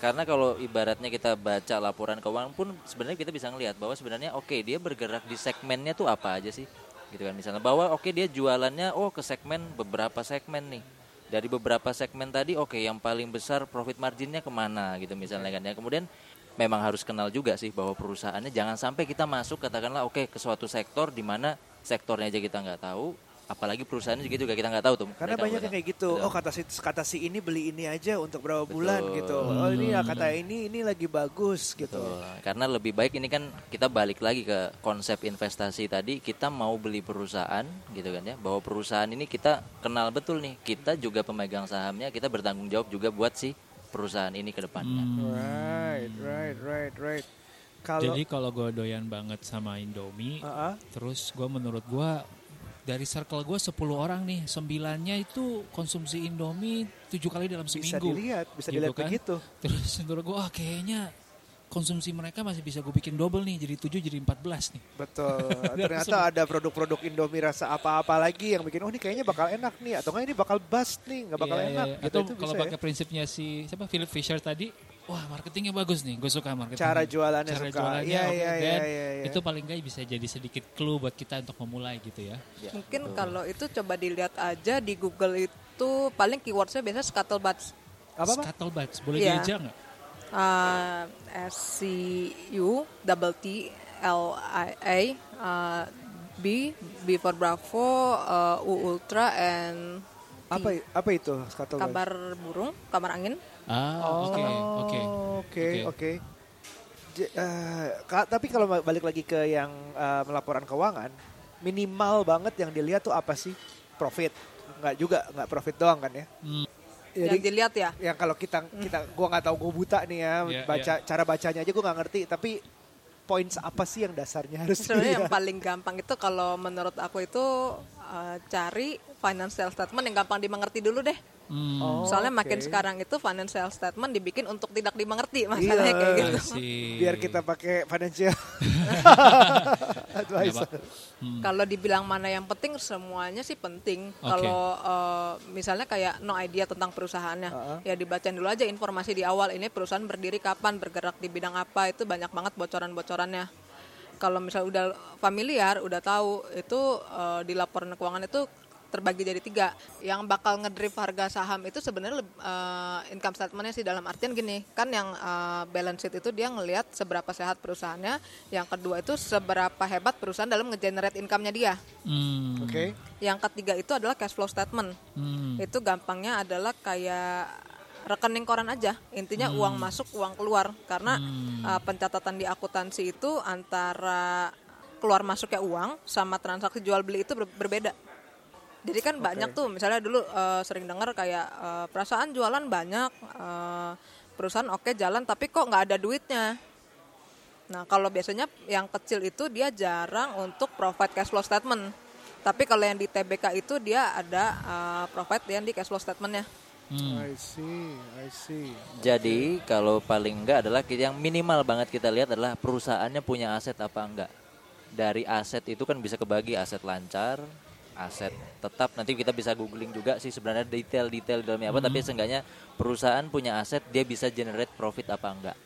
Karena kalau ibaratnya kita baca laporan keuangan pun sebenarnya kita bisa ngelihat bahwa sebenarnya oke dia bergerak di segmennya tuh apa aja sih. Gitu kan misalnya bahwa oke dia jualannya oh ke segmen beberapa segmen nih. Dari beberapa segmen tadi oke yang paling besar profit marginnya ke mana gitu misalnya kan ya. Kemudian memang harus kenal juga sih bahwa perusahaannya jangan sampai kita masuk katakanlah oke ke suatu sektor di mana sektornya aja kita nggak tahu apalagi perusahaannya juga juga kita nggak tahu tuh karena mereka banyak yang kayak gitu Betul. oh kata si kata si ini beli ini aja untuk berapa Betul. bulan gitu oh ini ya kata ini ini lagi bagus gitu Betul. Karena lebih baik ini kan kita balik lagi ke konsep investasi tadi, kita mau beli perusahaan gitu kan ya. Bahwa perusahaan ini kita kenal betul nih. Kita juga pemegang sahamnya, kita bertanggung jawab juga buat si perusahaan ini ke depannya. right right right right kalau Jadi kalau gue doyan banget sama Indomie, Ah, ah. terus gue menurut gue dari circle gue 10 orang nih, sembilannya itu konsumsi Indomie tujuh kali dalam bisa seminggu. dilihat bisa Gitu dilihat kan? begitu Terus menurut gue, ah kayaknya konsumsi mereka masih bisa gue bikin double nih, jadi 7 jadi 14 nih. Betul. Ternyata ada produk-produk Indomie rasa apa-apa lagi yang bikin oh ini kayaknya bakal enak nih atau enggak ini bakal bust nih, nggak bakal Iya, enak. iya. Gitu, Atau itu kalau bisa pakai ya. prinsipnya si siapa Philip Fisher tadi, wah marketingnya bagus nih, gue suka marketing. Cara jualannya Cara suka. jualannya, Iya, oke. iya, iya, Dan iya, iya. Itu paling nggak bisa jadi sedikit clue buat kita untuk memulai gitu ya. Ya, Mungkin betul. kalau itu coba dilihat aja di Google itu paling keywordsnya biasa scuttlebutt. Apa apa? Scuttlebutt, boleh Iya. diajak nggak? Uh, S C U double T L I A uh, B B for Bravo uh, U Ultra and T. Apa apa itu scuttlebutt? kabar burung kamar angin Ah, Oh, oke, oke. Oke, Oke. eh, tapi kalau ba- balik lagi ke yang eh, melaporan keuangan, minimal banget yang dilihat tuh apa sih? Profit. Nggak juga, nggak profit doang kan ya? Hmm. Jadi- yang dilihat ya. yang kalau kita kita gua nggak tahu gue buta nih ya Iya, baca cara bacanya aja gue nggak ngerti tapi points apa sih yang dasarnya harus Sebenarnya yang paling gampang itu kalau menurut aku itu uh, cari financial statement yang gampang dimengerti dulu deh. Hmm, Oh, Soalnya makin oke. sekarang itu financial statement dibikin untuk tidak dimengerti masalahnya Iya. kayak gitu. Biar kita pakai financial advisor. Hmm. Kalau dibilang mana yang penting semuanya sih penting. Oke. Kalau uh, misalnya kayak no idea tentang perusahaannya, Uh-uh. ya dibacain dulu aja informasi di awal ini perusahaan berdiri kapan, bergerak di bidang apa itu banyak banget bocoran-bocorannya. Kalau misalnya udah familiar, udah tahu itu uh, di laporan keuangan itu terbagi jadi tiga. Yang bakal ngedrive harga saham itu sebenarnya uh, income statementnya sih dalam artian gini, kan yang uh, balance sheet itu dia ngelihat seberapa sehat perusahaannya. Yang kedua itu seberapa hebat perusahaan dalam ngegenerate income-nya dia. Hmm, Oke. Yang ketiga itu adalah cash flow statement. hmm, Itu gampangnya adalah kayak rekening koran aja. Intinya uang masuk, uang keluar. Karena uh, pencatatan di akuntansi itu antara keluar masuknya uang sama transaksi jual beli itu ber- berbeda. Jadi kan banyak tuh, misalnya dulu uh, sering dengar kayak uh, perasaan jualan banyak, uh, perusahaan oke jalan, tapi kok nggak ada duitnya. Nah, kalau biasanya yang kecil itu dia jarang untuk provide cash flow statement. Tapi kalau yang di TBK itu dia ada uh, provide yang di cash flow statementnya. hmm. I see, I see. Jadi kalau paling enggak adalah kita- yang minimal banget kita lihat adalah perusahaannya punya aset apa enggak. Dari aset itu kan bisa kebagi aset lancar, aset tetap. Nanti kita bisa googling juga sih sebenarnya detail-detail dalamnya apa. Tapi seenggaknya perusahaan punya aset dia bisa generate profit apa enggak.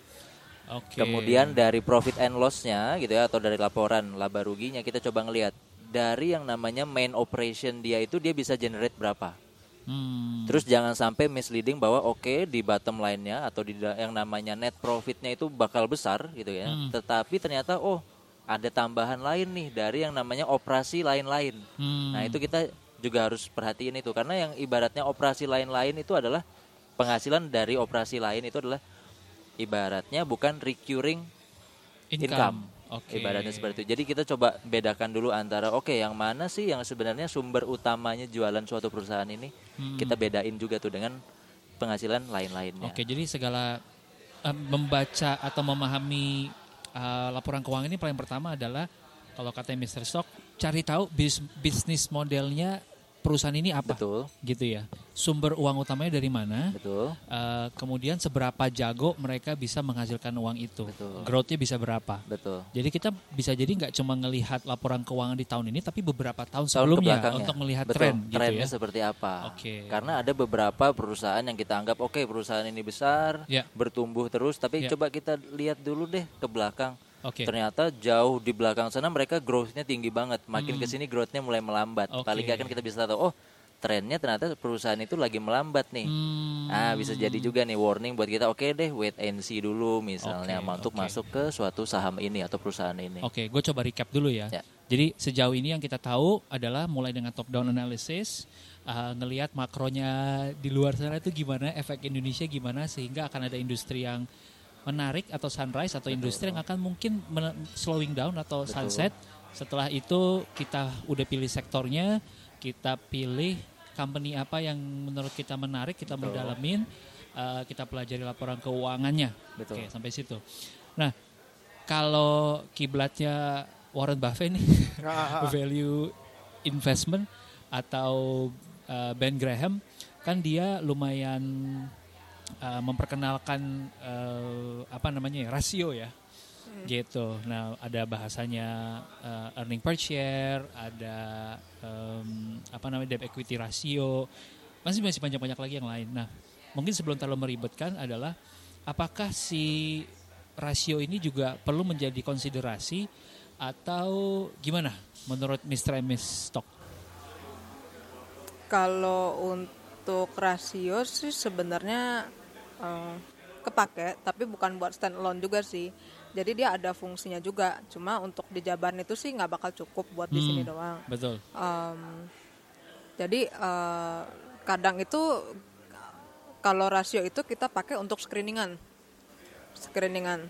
Oke. Kemudian dari profit and loss-nya gitu ya atau dari laporan laba ruginya kita coba ngelihat dari yang namanya main operation dia itu dia bisa generate berapa. Hmm, Terus jangan sampai misleading bahwa oke di bottom line-nya atau di yang namanya net profit-nya itu bakal besar gitu ya. Hmm. Tetapi ternyata oh ada tambahan lain nih dari yang namanya operasi lain-lain. hmm, Nah, itu kita juga harus perhatiin itu karena yang ibaratnya operasi lain-lain itu adalah penghasilan dari operasi lain itu adalah ibaratnya bukan recurring income. Oke. Ibaratnya seperti itu. Jadi kita coba bedakan dulu antara oke yang mana sih yang sebenarnya sumber utamanya jualan suatu perusahaan ini. Hmm. Kita bedain juga tuh dengan penghasilan lain-lainnya. Oke, jadi segala eh, membaca atau memahami eh, laporan keuangan ini paling pertama adalah kalau kata Mr. Stock, cari tahu bis- bisnis modelnya perusahaan ini apa, Betul, gitu ya. Sumber uang utamanya dari mana? betul. eh, kemudian seberapa jago mereka bisa menghasilkan uang itu, Betul. growth-nya bisa berapa. Betul. Jadi kita bisa jadi nggak cuma ngelihat laporan keuangan di tahun ini, tapi beberapa tahun Tahun sebelumnya untuk melihat Betul, tren, gitu trennya ya. seperti apa. Oke. Karena ada beberapa perusahaan yang kita anggap oke perusahaan ini besar, Ya. bertumbuh terus, tapi Ya. coba kita lihat dulu deh ke belakang. Oke. Ternyata jauh di belakang sana mereka growth-nya tinggi banget. Makin ke sini growth-nya mulai melambat. Hmm. Oke. Paling nggak kan kita bisa tahu, oh trennya ternyata perusahaan itu lagi melambat nih. Hmm, Ah bisa jadi juga nih warning buat kita. Oke deh, wait and see dulu misalnya Oke, untuk oke. masuk ke suatu saham ini atau perusahaan ini. Oke, gue coba recap dulu ya. Ya. Jadi sejauh ini yang kita tahu adalah mulai dengan top down analysis, uh, ngelihat makronya di luar sana itu gimana, efek Indonesia gimana, sehingga akan ada industri yang menarik atau sunrise atau industri yang akan mungkin slowing down atau Betul. sunset. Setelah itu kita udah pilih sektornya, kita pilih company apa yang menurut kita menarik, kita Betul. dalamin, uh, kita pelajari laporan keuangannya. Betul. Oke, sampai situ. Nah, kalau kiblatnya Warren Buffett nih value investment atau uh, Ben Graham kan dia lumayan uh, memperkenalkan uh, apa namanya ya, rasio ya gitu. Nah ada bahasanya uh, earning per share, ada um, apa namanya debt equity ratio, masih masih banyak banyak lagi yang lain. Nah mungkin sebelum terlalu meribetkan adalah apakah si rasio ini juga perlu menjadi konsiderasi atau gimana menurut Mr. and Miss Stock? Kalau untuk rasio sih sebenarnya eh, kepake, tapi bukan buat stand alone juga sih. Jadi dia ada fungsinya juga. Cuma untuk di Jaban itu sih nggak bakal cukup buat di sini Hmm. doang. Betul. Em, jadi eh, kadang itu kalau rasio itu kita pakai untuk screeningan, screeningan.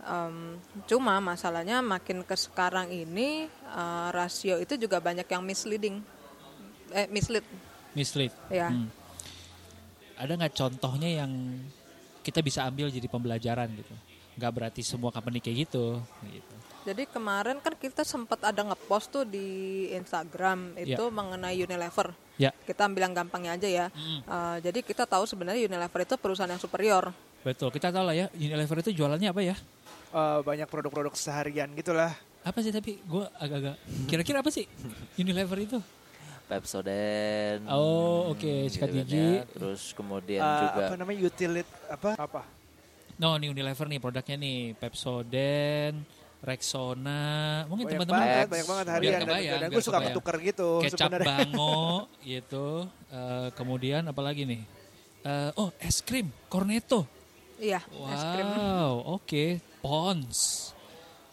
Em, cuma masalahnya makin ke sekarang ini eh, rasio itu juga banyak yang misleading, eh mislead Mislead. ya. Hmm. Ada nggak contohnya yang kita bisa ambil jadi pembelajaran gitu nggak berarti semua company kayak gitu gitu Jadi kemarin kan kita sempat ada ngepost tuh di Instagram itu mengenai Unilever. ya Kita ambil yang gampangnya aja ya. Uh, jadi kita tahu sebenarnya Unilever itu perusahaan yang superior. betul kita tahu lah ya Unilever itu jualannya apa ya Eh, banyak produk-produk seharian gitulah. apa sih tapi gue agak-agak kira-kira apa sih Unilever itu Pepsodent. oh oke sikat gitu kan gigi ya. Terus kemudian Eh, juga apa namanya utilit apa apa? no nih Unilever nih produknya nih Pepsodent Rexona mungkin Banyak teman-teman banget, X. banyak banget harian. Kebayang, dan gue suka kebayang. ketuker gitu kecap sebenarnya. bango gitu Eh, kemudian apa lagi nih Eh, oh es krim cornetto Iya, es krim. wow oke Pons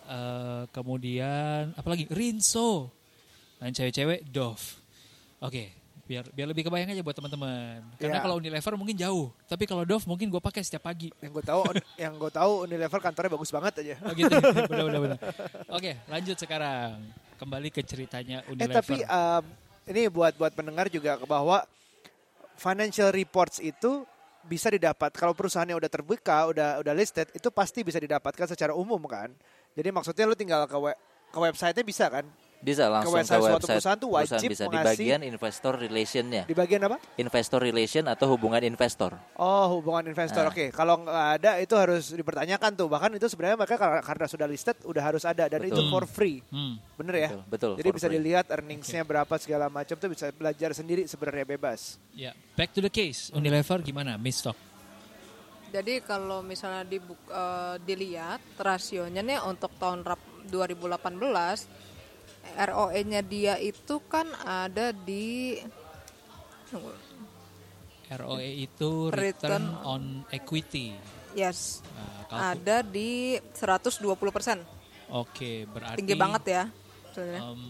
Eh, kemudian apa lagi Rinso dan cewek-cewek Dove oke biar biar lebih kebayang aja buat teman-teman karena Ya. kalau Unilever mungkin jauh tapi kalau Dove mungkin gue pakai setiap pagi Yang gue tahu, yang gue tahu Unilever kantornya bagus banget aja. Oh gitu. benar. Oke, lanjut sekarang. Kembali ke ceritanya Eh Unilever. tapi um, ini buat buat pendengar juga bahwa financial reports itu bisa didapat kalau perusahaannya udah terbuka, udah udah listed itu pasti bisa didapatkan secara umum kan. Jadi maksudnya lu tinggal ke we- ke website-nya bisa kan? Bisa langsung ke website website, suatu perusahaan tuh wajib bisa di bagian investor relationnya. Di bagian apa? Investor relation atau hubungan investor. Oh, hubungan investor. Ah. Oke, kalau nggak ada itu harus dipertanyakan tuh. Bahkan itu sebenarnya mereka karena, sudah listed udah harus ada dan itu Betul. for free. Hmm. Bener ya? Betul, betul, Jadi for bisa free. dilihat earningsnya berapa segala macam tuh bisa belajar sendiri sebenarnya bebas. Ya, back to the case. Unilever gimana? Misstock. Jadi kalau misalnya dibuk- eh, dilihat rasionya nih untuk tahun rap- 2018 ROE-nya dia itu kan ada di ROE itu return, Return on equity. yes Nah, kalku- ada di 120%. Oke, berarti Tinggi banget ya. em,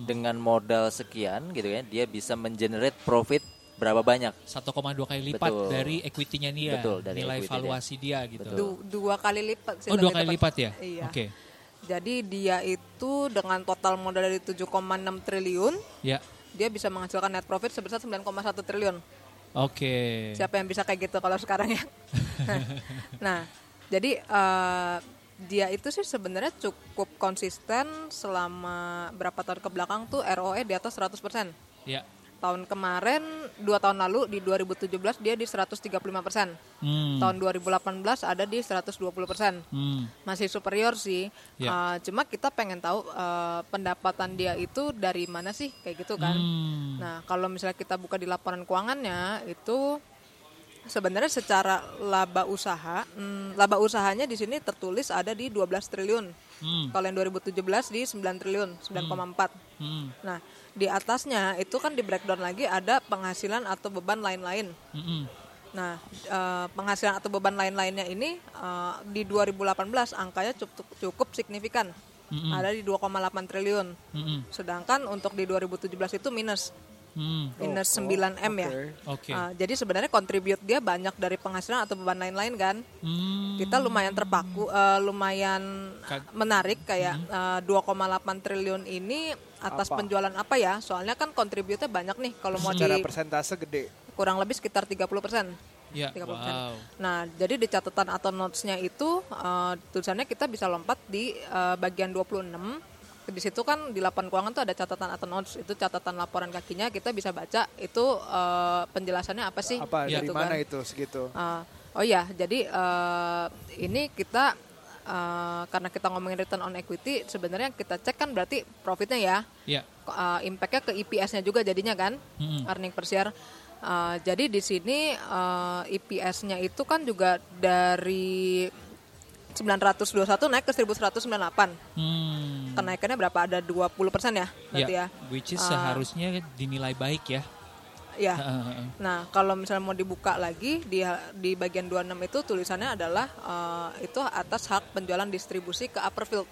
Dengan modal sekian gitu ya, dia bisa mengenerate profit berapa banyak? 1,2 kali lipat Betul. dari equity-nya dia. Betul, dari nilai equity valuasi dia, gitu. Betul. Du- dua kali lipat sih Oh, dua kali tepat. lipat ya? Iya. Oke. Jadi dia itu dengan total modal dari 7,6 triliun, Ya. dia bisa menghasilkan net profit sebesar 9,1 triliun. Oke. Siapa yang bisa kayak gitu kalau sekarang ya? nah, jadi eh, dia itu sih sebenarnya cukup konsisten selama berapa tahun ke belakang tuh ROE di atas 100%. Ya. Tahun kemarin, dua tahun lalu di 2017 dia di 135%. Hmm. Tahun 2018 ada di 120%. Hmm. Masih superior sih. Ya. Eh, cuma kita pengen tahu eh, pendapatan dia itu dari mana sih kayak gitu kan. Hmm. Nah, kalau misalnya kita buka di laporan keuangannya itu sebenarnya secara laba usaha, hmm, laba usahanya di sini tertulis ada di 12 triliun. Hmm. Kalau yang 2017 di 9 triliun, 9,4. Hmm. Nah, di atasnya itu kan di breakdown lagi ada penghasilan atau beban lain-lain. Mm-mm. Nah, eh, penghasilan atau beban lain-lainnya ini eh, di 2018 angkanya cukup cukup signifikan. Mm-mm. Ada di 2,8 triliun. Mm-mm. Sedangkan untuk di 2017 itu minus Hmm. minus Oh, 9 M ya. oke. Oke. Ah, jadi sebenarnya contribute dia banyak dari penghasilan atau beban lain-lain kan. Hmm. Kita lumayan terpaku, eh, lumayan Kag- menarik kayak eh, 2,8 triliun ini atas Apa? penjualan apa ya? Soalnya kan contribute-nya banyak nih kalau mau Secara di persentase gede. kurang lebih sekitar 30 persen. Ya, 30%. wow. Nah, jadi di catatan atau notes-nya itu eh, tulisannya kita bisa lompat di eh, bagian 26. Di situ kan di laporan keuangan tuh ada catatan atau notes. Itu catatan laporan kakinya kita bisa baca itu eh, penjelasannya apa sih? Apa dari gitu mana kan. itu segitu? Eh, oh ya, jadi eh, ini kita eh, karena kita ngomongin return on equity, sebenarnya kita cek kan berarti profitnya ya Ya. uh, impactnya ke EPS-nya juga jadinya kan Mm-mm. earning per share. Uh, jadi di sini uh, EPS-nya itu kan juga dari 921 naik ke 1198. Hmm. Kenaikannya berapa? Ada 20 persen ya, berarti ya. Which is Ah. seharusnya dinilai baik ya. Ya. Nah, kalau misalnya mau dibuka lagi di di bagian 26 itu tulisannya adalah uh, itu atas hak penjualan distribusi ke Upperfield.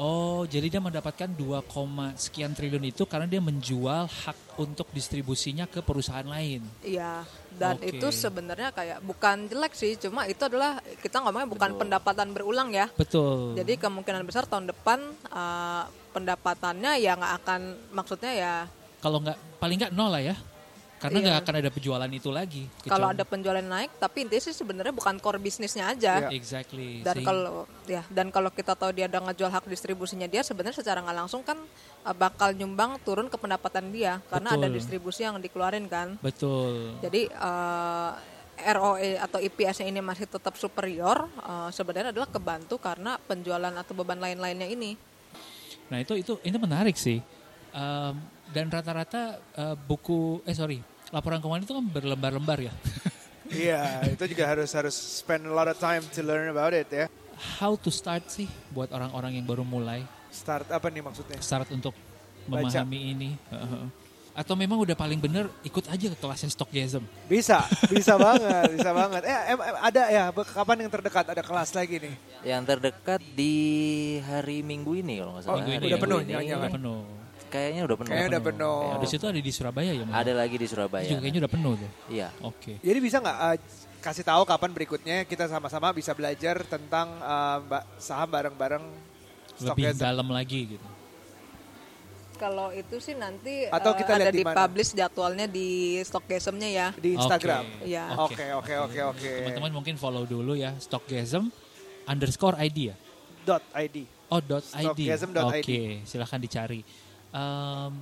Oh, jadi dia mendapatkan 2, koma sekian triliun itu karena dia menjual hak untuk distribusinya ke perusahaan lain. Iya, dan Oke. itu sebenarnya kayak bukan jelek sih, cuma itu adalah kita ngomongnya bukan pendapatan berulang ya. Betul. Jadi kemungkinan besar tahun depan uh, pendapatannya ya nggak akan maksudnya ya kalau nggak paling nggak nol lah ya. Karena Iya. nggak akan ada penjualan itu lagi. Kalau ada penjualan naik, tapi intinya sih sebenarnya bukan core bisnisnya aja. Iya. exactly. Dan kalau ya dan kalau kita tahu dia udah ngejual hak distribusinya dia sebenarnya secara nggak langsung kan uh, bakal nyumbang turun ke pendapatan dia karena ada Betul. distribusi yang dikeluarin kan. betul. Jadi uh, ROE atau EPS-nya ini masih tetap superior uh, sebenarnya adalah kebantu karena penjualan atau beban lain-lainnya ini. Nah itu itu ini menarik sih. Em, dan rata-rata eh, buku eh sorry laporan keuangan itu kan berlembar-lembar ya. Iya, itu juga harus harus spend a lot of time to learn about it ya. How to start sih buat orang-orang yang baru mulai Start apa nih maksudnya? start untuk Baca. memahami ini. Heeh. Atau memang udah paling bener ikut aja ke kelasnya Stockjasm. Bisa, bisa banget, bisa banget. Eh, em- em- ada ya, kapan yang terdekat ada kelas lagi nih? Yang terdekat di hari Minggu ini kalau nggak salah. Oh, Minggu Hari ini udah ya? penuh, ini jangan-jangan. Udah penuh. Kayaknya udah penuh. Kayaknya udah penuh. Ya, di situ ada di Surabaya ya. Ada lagi di Surabaya. Juga kayaknya udah penuh tuh. Iya. Oke. Jadi bisa nggak eh, kasih tahu kapan berikutnya kita sama-sama bisa belajar tentang eh, ba- saham bareng-bareng Lebih dalam lagi gitu. Kalau itu sih nanti Atau uh, kita lihat ada di publish jadwalnya di Stockgasm-nya ya. di Instagram. Oke. Iya. Oke, oke, oke, oke. Teman-teman mungkin follow dulu ya Stockgasm underscore ID ya. Dot ID. Oh dot ID. Stockgasm.id. Oke, silahkan dicari. Em,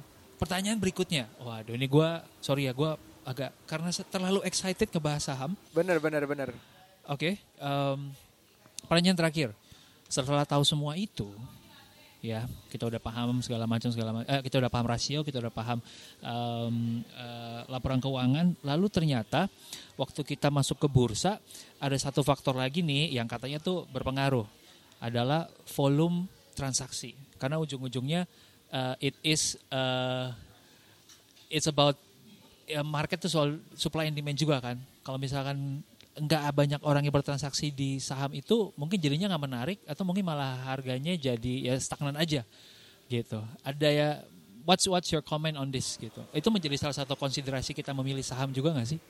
pertanyaan berikutnya. Waduh, ini gue sorry ya gue agak karena terlalu excited ngebahas saham. Bener, bener, bener. Oke, em, pertanyaan terakhir. Setelah tahu semua itu, ya kita udah paham segala macam segala macam. Eh, kita udah paham rasio, kita udah paham em, eh, laporan keuangan. Lalu ternyata waktu kita masuk ke bursa ada satu faktor lagi nih yang katanya tuh berpengaruh adalah volume transaksi. Karena ujung-ujungnya eh, it is eh, it's about ya market tuh soal supply and demand juga kan. Kalau misalkan nggak banyak orang yang bertransaksi di saham itu, mungkin jadinya nggak menarik atau mungkin malah harganya jadi ya stagnan aja gitu. Ada ya what's what's your comment on this gitu. Itu menjadi salah satu konsiderasi kita memilih saham juga nggak sih?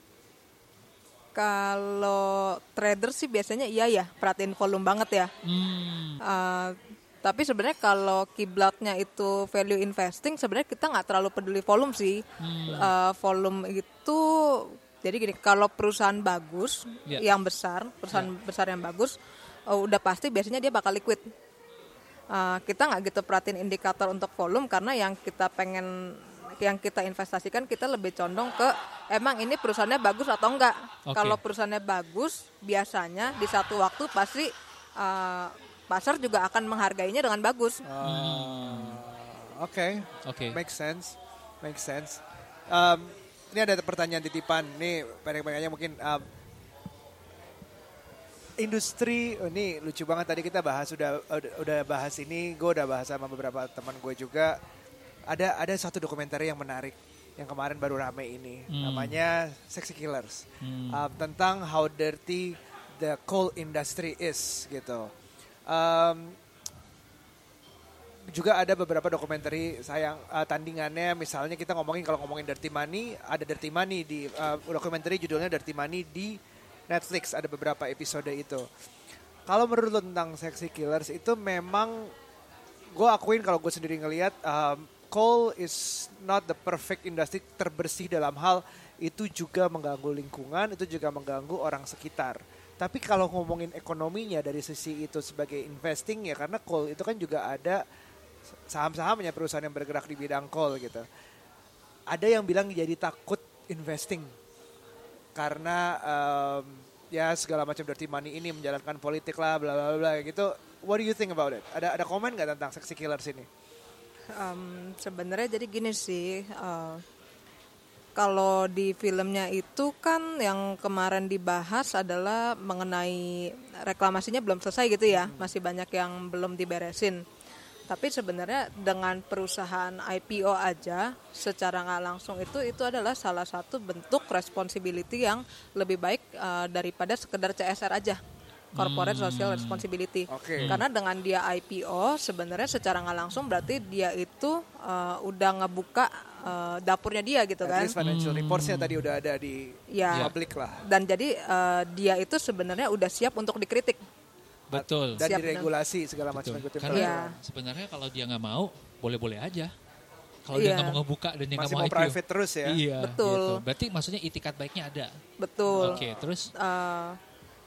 Kalau trader sih biasanya iya ya, perhatiin volume banget ya. Hmm, Uh, tapi sebenarnya kalau kiblatnya itu value investing, sebenarnya kita nggak terlalu peduli volume sih. Uh, volume itu jadi gini, kalau perusahaan bagus, Ya. yang besar, perusahaan besar yang bagus, uh, udah pasti biasanya dia bakal liquid. Uh, kita nggak gitu perhatiin indikator untuk volume karena yang kita pengen yang kita investasikan kita lebih condong ke emang ini perusahaannya bagus atau enggak. Oke. Kalau perusahaannya bagus, biasanya di satu waktu pasti uh, pasar juga akan menghargainya dengan bagus. Ah, Oke, Oke. make sense, make sense. Um, ini ada pertanyaan titipan. Nih pendek-pendeknya mungkin um, industri. oh, ini lucu banget tadi kita bahas udah udah, udah bahas ini. Gue udah bahas sama beberapa teman gue juga. Ada ada satu dokumenter yang menarik yang kemarin baru rame ini. Hmm. Namanya Sexy Killers. Hmm. Um, tentang how dirty the coal industry is gitu. Um, juga ada beberapa dokumenter sayang uh, tandingannya. Misalnya kita ngomongin kalau ngomongin Dirty Money ada Dirty Money di uh, dokumenter judulnya Dirty Money di Netflix. Ada beberapa episode itu. Kalau menurut lo tentang Sexy Killers itu memang gue akuin kalau gue sendiri ngelihat um, coal is not the perfect industry terbersih dalam hal. Itu juga mengganggu lingkungan itu juga mengganggu orang sekitar tapi kalau ngomongin ekonominya dari sisi itu sebagai investing ya karena coal itu kan juga ada saham-sahamnya perusahaan yang bergerak di bidang coal gitu. Ada yang bilang jadi takut investing karena em, ya segala macam dirty money ini menjalankan politik lah bla bla bla gitu. What do you think about it? Ada ada komen nggak tentang sexy killers ini? Um, Sebenarnya jadi gini sih, uh, kalau di filmnya itu kan yang kemarin dibahas adalah mengenai reklamasinya belum selesai gitu ya, masih banyak yang belum diberesin. Tapi sebenarnya dengan perusahaan IPO aja, secara nggak langsung itu itu adalah salah satu bentuk responsibility yang lebih baik uh, daripada sekedar CSR aja, corporate social responsibility. Oke. Karena dengan dia IPO sebenarnya secara nggak langsung berarti dia itu uh, udah ngebuka uh, dapurnya dia gitu At kan. least financial reportsnya tadi udah ada di Ya. publik lah. Dan jadi uh, dia itu sebenarnya udah siap untuk dikritik. Betul. Dan Siap, diregulasi segala macam Karena Iya. sebenarnya kalau dia nggak mau, boleh-boleh aja. Kalau dia Iya. nggak mau ngebuka dan dia nggak Masih mau, mau private terus ya. Iya, Betul. gitu. Berarti maksudnya itikat baiknya ada. Betul. Oke, terus Eh,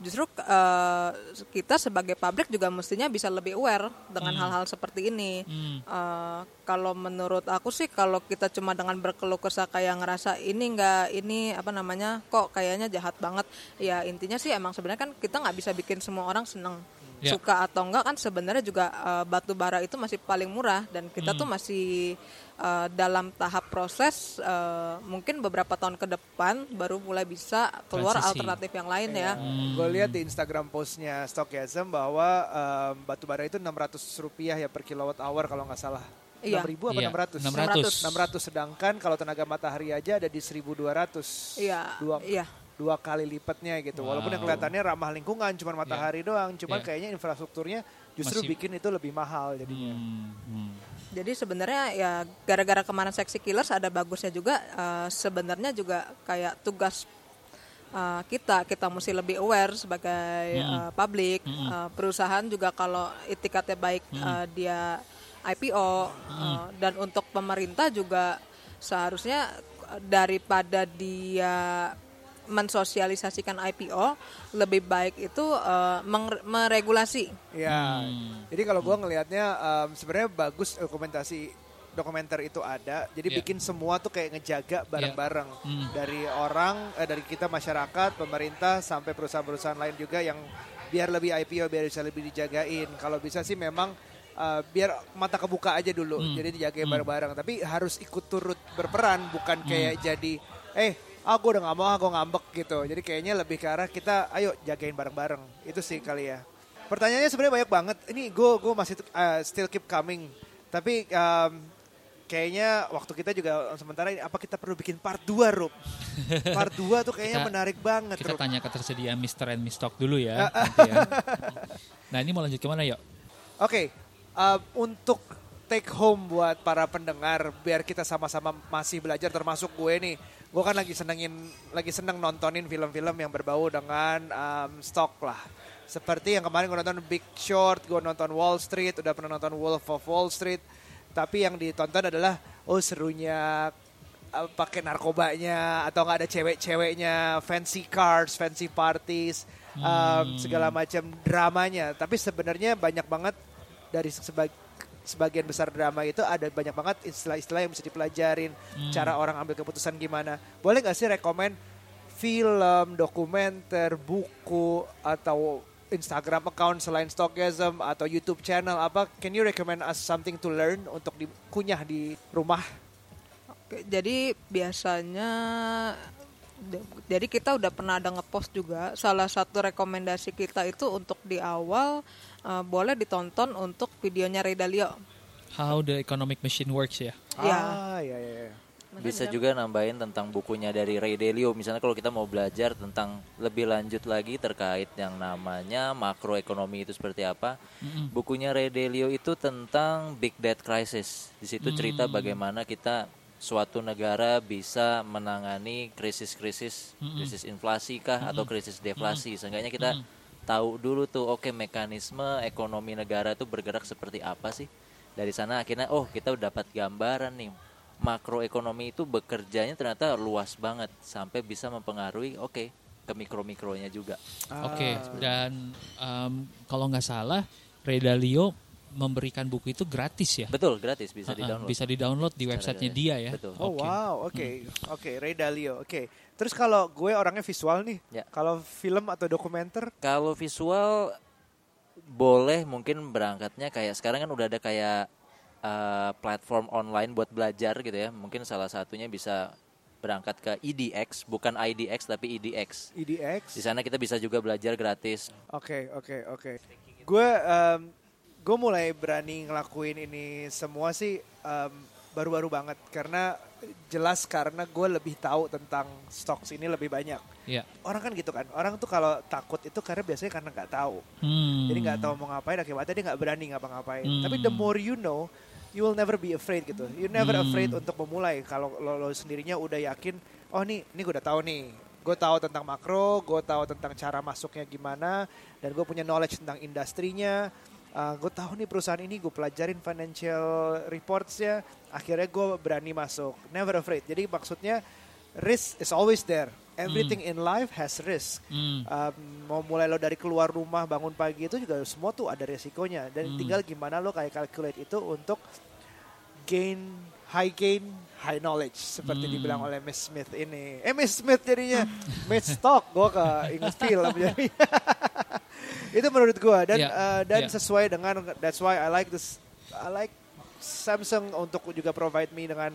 justru eh, kita sebagai publik juga mestinya bisa lebih aware dengan hal-hal seperti ini. hmm, Eh, kalau menurut aku sih kalau kita cuma dengan berkeluh kesah kayak ngerasa ini enggak ini apa namanya kok kayaknya jahat banget. Ya intinya sih emang sebenarnya kan kita nggak bisa bikin semua orang seneng Ya. suka atau enggak kan sebenarnya juga eh, batu bara itu masih paling murah dan kita tuh masih eh, dalam tahap proses eh, mungkin beberapa tahun ke depan baru mulai bisa keluar Transisi. alternatif yang lain ya Gue lihat di Instagram postnya Stockism bahwa em, batu bara itu 600 rupiah ya per kilowatt hour kalau nggak salah. Iya. 6 ribu apa Iya, 600? 600. 600 sedangkan kalau tenaga matahari aja ada di 1200. iya Dua, iya dua kali lipatnya gitu. Walaupun yang Wow. kelihatannya ramah lingkungan cuma matahari doang, cuman Iya. kayaknya infrastrukturnya justru Masih- bikin itu lebih mahal jadinya. hmm, hmm. Jadi sebenarnya ya gara-gara kemarin Sexy Killers ada bagusnya juga eh, sebenarnya juga kayak tugas eh, kita kita mesti lebih aware sebagai eh, publik Eh, perusahaan juga kalau itikatnya baik eh, dia IPO eh, dan untuk pemerintah juga seharusnya eh, daripada dia mensosialisasikan IPO lebih baik itu meng- meregulasi Ya, Hmm. jadi kalau gua ngelihatnya em, sebenarnya bagus dokumentasi dokumenter itu ada. Jadi Iya. bikin semua tuh kayak ngejaga bareng-bareng Hmm. dari orang, eh, dari kita masyarakat, pemerintah sampai perusahaan-perusahaan lain juga yang biar lebih IPO, biar bisa lebih dijagain. Kalau bisa sih memang eh, biar mata kebuka aja dulu, Hmm. jadi dijagain bareng-bareng. Tapi harus ikut turut berperan, bukan Hmm. kayak jadi, eh, ah gue udah gak mau, ah gue ngambek gitu. Jadi kayaknya lebih ke arah kita, ayo jagain bareng-bareng. Itu sih kali ya. Pertanyaannya sebenarnya banyak banget. Ini gue gue masih uh, still keep coming. Tapi um, kayaknya waktu kita juga sementara ini apa kita perlu bikin part 2, Rup? Part 2 tuh kayaknya Kita- menarik banget, Kita Rup. tanya ketersediaan Mr. and Miss Stock dulu ya. nanti ya. Nah ini mau lanjut ke mana yuk? Oke, um, untuk take home buat para pendengar biar kita sama-sama masih belajar termasuk gue nih. Gue kan lagi senengin lagi seneng nontonin film-film yang berbau dengan um, stok lah. Seperti yang kemarin gue nonton Big Short, gue nonton Wall Street, udah pernah nonton Wolf of Wall Street. Tapi yang ditonton adalah oh serunya uh, pakai narkobanya atau nggak ada cewek-ceweknya, fancy cars, fancy parties, um, segala macam dramanya. Tapi sebenarnya banyak banget dari sebag- sebagian besar drama itu ada banyak banget istilah-istilah yang bisa dipelajarin, cara orang ambil keputusan gimana. Boleh nggak sih rekomend film, dokumenter, buku atau Instagram account selain Stockism atau YouTube channel apa? Can you recommend us something to learn untuk dikunyah di rumah? Oke, jadi biasanya jadi kita udah pernah ada ngepost juga salah satu rekomendasi kita itu untuk di awal eh, boleh ditonton untuk videonya Ray Dalio. How the economic machine works ya? Iya. Ah, ya, ya, ya. Bisa juga nambahin tentang bukunya dari Ray Dalio. Misalnya kalau kita mau belajar tentang lebih lanjut lagi terkait yang namanya makroekonomi itu seperti apa. Bukunya Ray Dalio itu tentang Big Debt Crisis. Di situ cerita bagaimana kita suatu negara bisa menangani krisis-krisis, krisis inflasi kah atau krisis deflasi. Seenggaknya kita tahu dulu tuh oke mekanisme ekonomi negara itu bergerak seperti apa sih. Dari sana akhirnya oh kita udah dapat gambaran nih makroekonomi itu bekerjanya ternyata luas banget sampai bisa mempengaruhi oke ke mikro-mikronya juga. Oke, dan em, kalau nggak salah, Ray Dalio memberikan buku itu gratis ya? Betul, gratis bisa Uh-uh, di-download. Bisa di-download di websitenya dia ya. Betul. Oh Oke. wow, oke, oke, Ray Dalio, oke. Terus kalau gue orangnya visual nih, Ya. kalau film atau dokumenter, Kalau visual boleh mungkin berangkatnya kayak sekarang kan udah ada kayak uh, platform online buat belajar gitu ya. Mungkin salah satunya bisa berangkat ke EDX, bukan IDX tapi EDX. EDX. Di sana kita bisa juga belajar gratis. Oke, oke, oke. Gue em, gue mulai berani ngelakuin ini semua sih em, baru-baru banget karena jelas karena gue lebih tahu tentang stocks ini lebih banyak. Iya. Orang kan gitu kan, orang tuh kalau takut itu karena biasanya karena nggak tahu. Hmm. Jadi nggak tahu mau ngapain, akibatnya dia nggak berani ngapa-ngapain. Hmm. Tapi the more you know, you will never be afraid gitu. You never Hmm. afraid untuk memulai. Kalau lo, lo sendirinya udah yakin, oh nih, ini gue udah tahu nih. Gue tahu tentang makro, gue tahu tentang cara masuknya gimana, dan gue punya knowledge tentang industrinya. Gue tahu nih perusahaan ini gue pelajarin financial reportsnya. Akhirnya gue berani masuk. Never afraid. Jadi maksudnya risk is always there. Everything in life has risk. Hmm. Um, mau mulai lo dari keluar rumah bangun pagi itu juga semua tuh ada resikonya. Dan Hmm. tinggal gimana lo kayak calculate itu untuk gain high gain high knowledge. Seperti Hmm. dibilang oleh Miss Smith ini. Eh Miss Smith jadinya. Miss Stock gue ke ingat film jadi itu menurut gue dan Ya, uh, dan ya. sesuai dengan that's why I like this I like Samsung untuk juga provide me dengan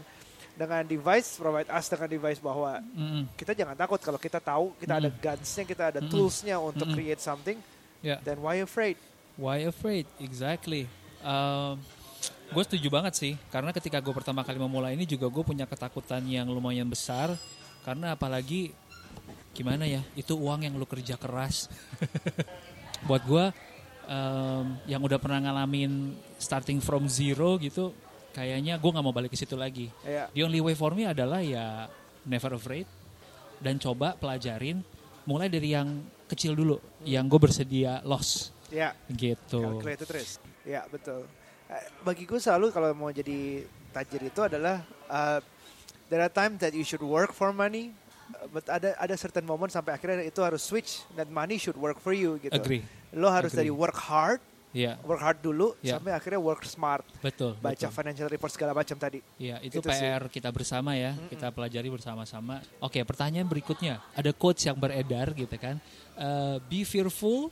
dengan device provide us dengan device bahwa Mm-mm. kita jangan takut kalau kita tahu kita ada gunsnya kita ada Mm-mm. toolsnya untuk Mm-mm. create something Ya. then why afraid Why afraid? Exactly. Um, gue setuju banget sih, karena ketika gue pertama kali memulai ini juga gue punya ketakutan yang lumayan besar, karena apalagi gimana ya, itu uang yang lu kerja keras. Buat gue um, yang udah pernah ngalamin starting from zero gitu, kayaknya gue nggak mau balik ke situ lagi. ya The only way for me adalah ya never afraid dan coba pelajarin mulai dari yang kecil dulu, yang gue bersedia loss. Ya gitu. calculated risk ya betul. Eh, bagi gue selalu kalau mau jadi tajir itu adalah uh, there are times that you should work for money ada ada certain moment sampai akhirnya itu harus switch that money should work for you gitu Agree. lo harus Agree. dari work hard Iya, work hard dulu Ya. sampai akhirnya work smart betul. baca betul. financial report segala macam tadi Iya, itu sih. PR kita bersama ya. Kita pelajari bersama-sama. Oke, pertanyaan berikutnya. Ada quotes yang beredar gitu kan. Eh, be fearful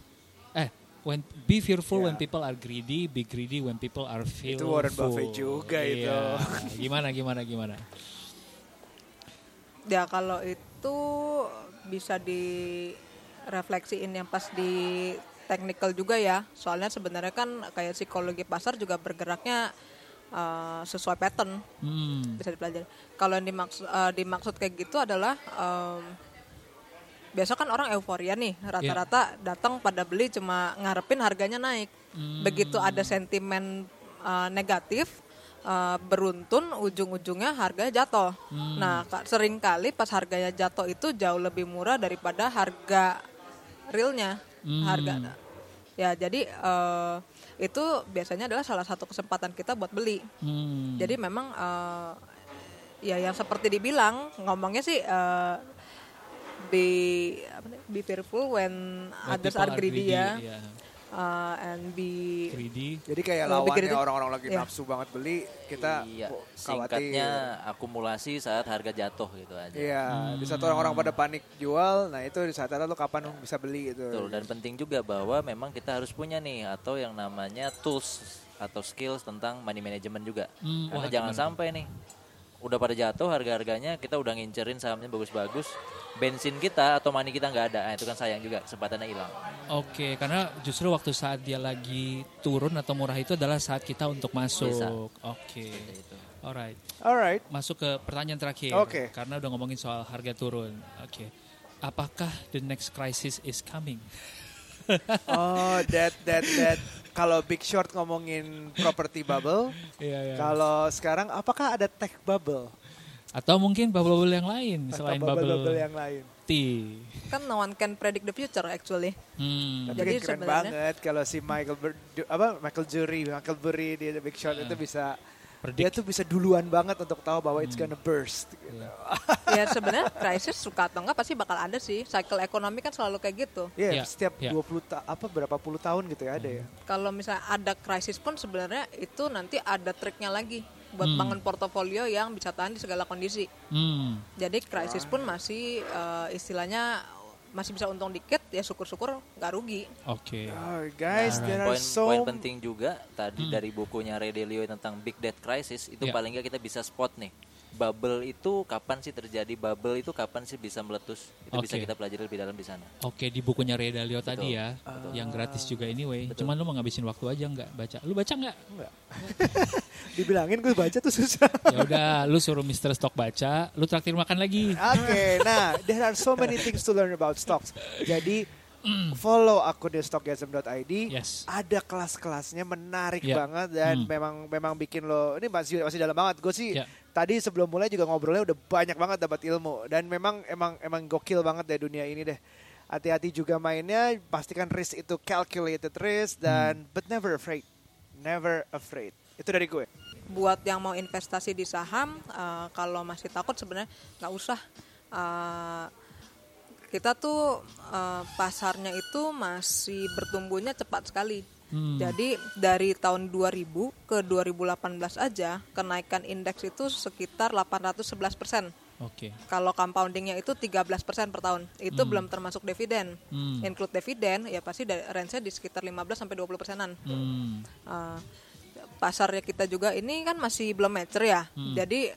eh when be fearful when Ya. people are greedy, be greedy when people are fearful. Warren Buffett juga itu. Iya. Gimana gimana gimana? Ya kalau itu bisa direfleksiin yang pas di technical juga ya. Soalnya sebenarnya kan kayak psikologi pasar juga bergeraknya uh, sesuai pattern Hmm. bisa dipelajari. Kalau yang dimaksud uh, dimaksud kayak gitu adalah um, biasa kan orang euforia nih rata-rata datang pada beli cuma ngarepin harganya naik. Begitu ada sentimen uh, negatif uh, beruntun ujung-ujungnya harga jatuh. Nah, ka- sering kali pas harganya jatuh itu jauh lebih murah daripada harga realnya. Harga Ya, jadi eh, itu biasanya adalah salah satu kesempatan kita buat beli. Hmm. Jadi memang eh, ya yang seperti dibilang ngomongnya sih eh, be apa nih, be fearful when When others people are greedy, ya, iya. Eh, and be Greedy. Jadi kayak lawannya itu- orang-orang lagi Iya. nafsu banget beli, kita iya, singkatnya khawatir. akumulasi saat harga jatuh gitu aja. Iya, di saat orang-orang pada panik jual, nah itu di saat itu lo kapan lo bisa beli gitu. Betul, dan penting juga bahwa memang kita harus punya nih atau yang namanya tools atau skills tentang money management juga. Hmm, Karena wah, jangan gimana sampai nih udah pada jatuh harga-harganya kita udah ngincerin sahamnya bagus-bagus, bensin kita atau money kita nggak ada, nah, itu kan sayang juga kesempatannya hilang. Oke, karena justru waktu saat dia lagi turun atau murah itu adalah saat kita untuk masuk. Oke. Itu. Alright. Alright, Masuk ke pertanyaan terakhir. Oke. Karena udah ngomongin soal harga turun. Oke. Apakah the next crisis is coming? oh that that that. Kalau Big Short ngomongin property bubble, Iya, iya. kalau sekarang apakah ada tech bubble Atau mungkin bubble-bubble yang lain atau selain bubble-bubble bubble yang lain? tea. kan no one can predict the future actually. Hmm. Tapi Jadi kan keren sebenarnya- banget kalau si Michael Bur apa Michael Jury, Michael Burry di The Big Short itu bisa dia Predict. tuh bisa duluan banget untuk tahu bahwa it's Hmm. gonna burst. Gitu. ya sebenarnya krisis suka atau enggak pasti bakal ada sih. Cycle ekonomi kan selalu kayak gitu. Iya, Iya, setiap iya. 20 ta apa berapa puluh tahun gitu ya ada ya. Kalau misalnya ada krisis pun sebenarnya itu nanti ada triknya lagi buat Hmm. bangun portofolio yang bisa tahan di segala kondisi. Hmm. Jadi krisis pun masih eh, istilahnya masih bisa untung dikit ya syukur-syukur nggak rugi. Oke. Oh, guys, there are Poin so poin penting juga tadi dari bukunya Ray Dalio tentang Big Debt Crisis itu Ya. paling nggak kita bisa spot nih. Bubble itu kapan sih terjadi? Bubble itu kapan sih bisa meletus? Itu bisa Oke. kita pelajari lebih dalam di sana. Oke, di bukunya Ray Dalio tadi ya, yang gratis juga anyway. Cuman lu mau ngabisin waktu aja nggak baca? Lu baca nggak? Enggak. Dibilangin gue baca tuh susah. ya udah, lu suruh Mr. Stock baca, lu traktir makan lagi. Oke, nah, there are so many things to learn about stocks. Jadi follow akun di stockgasm.id. Yes. Ada kelas-kelasnya menarik Ya. banget dan Hmm. memang memang bikin lo ini masih masih dalam banget. Gue sih Ya. tadi sebelum mulai juga ngobrolnya udah banyak banget dapat ilmu dan memang emang emang gokil banget deh dunia ini deh. hati-hati juga mainnya pastikan risk itu calculated risk dan Hmm. but never afraid never afraid itu dari gue buat yang mau investasi di saham eh, kalau masih takut sebenarnya nggak usah Eh, kita tuh eh, pasarnya itu masih bertumbuhnya cepat sekali Hmm. jadi dari tahun 2000 ke 2018 aja kenaikan indeks itu sekitar 811 persen Oke. kalau compoundingnya itu 13 persen per tahun itu belum termasuk dividen Hmm. include dividen ya pasti range-nya di sekitar 15 sampai 20 persenan Hmm. Uh, pasarnya kita juga ini kan masih belum mature ya. Hmm. Jadi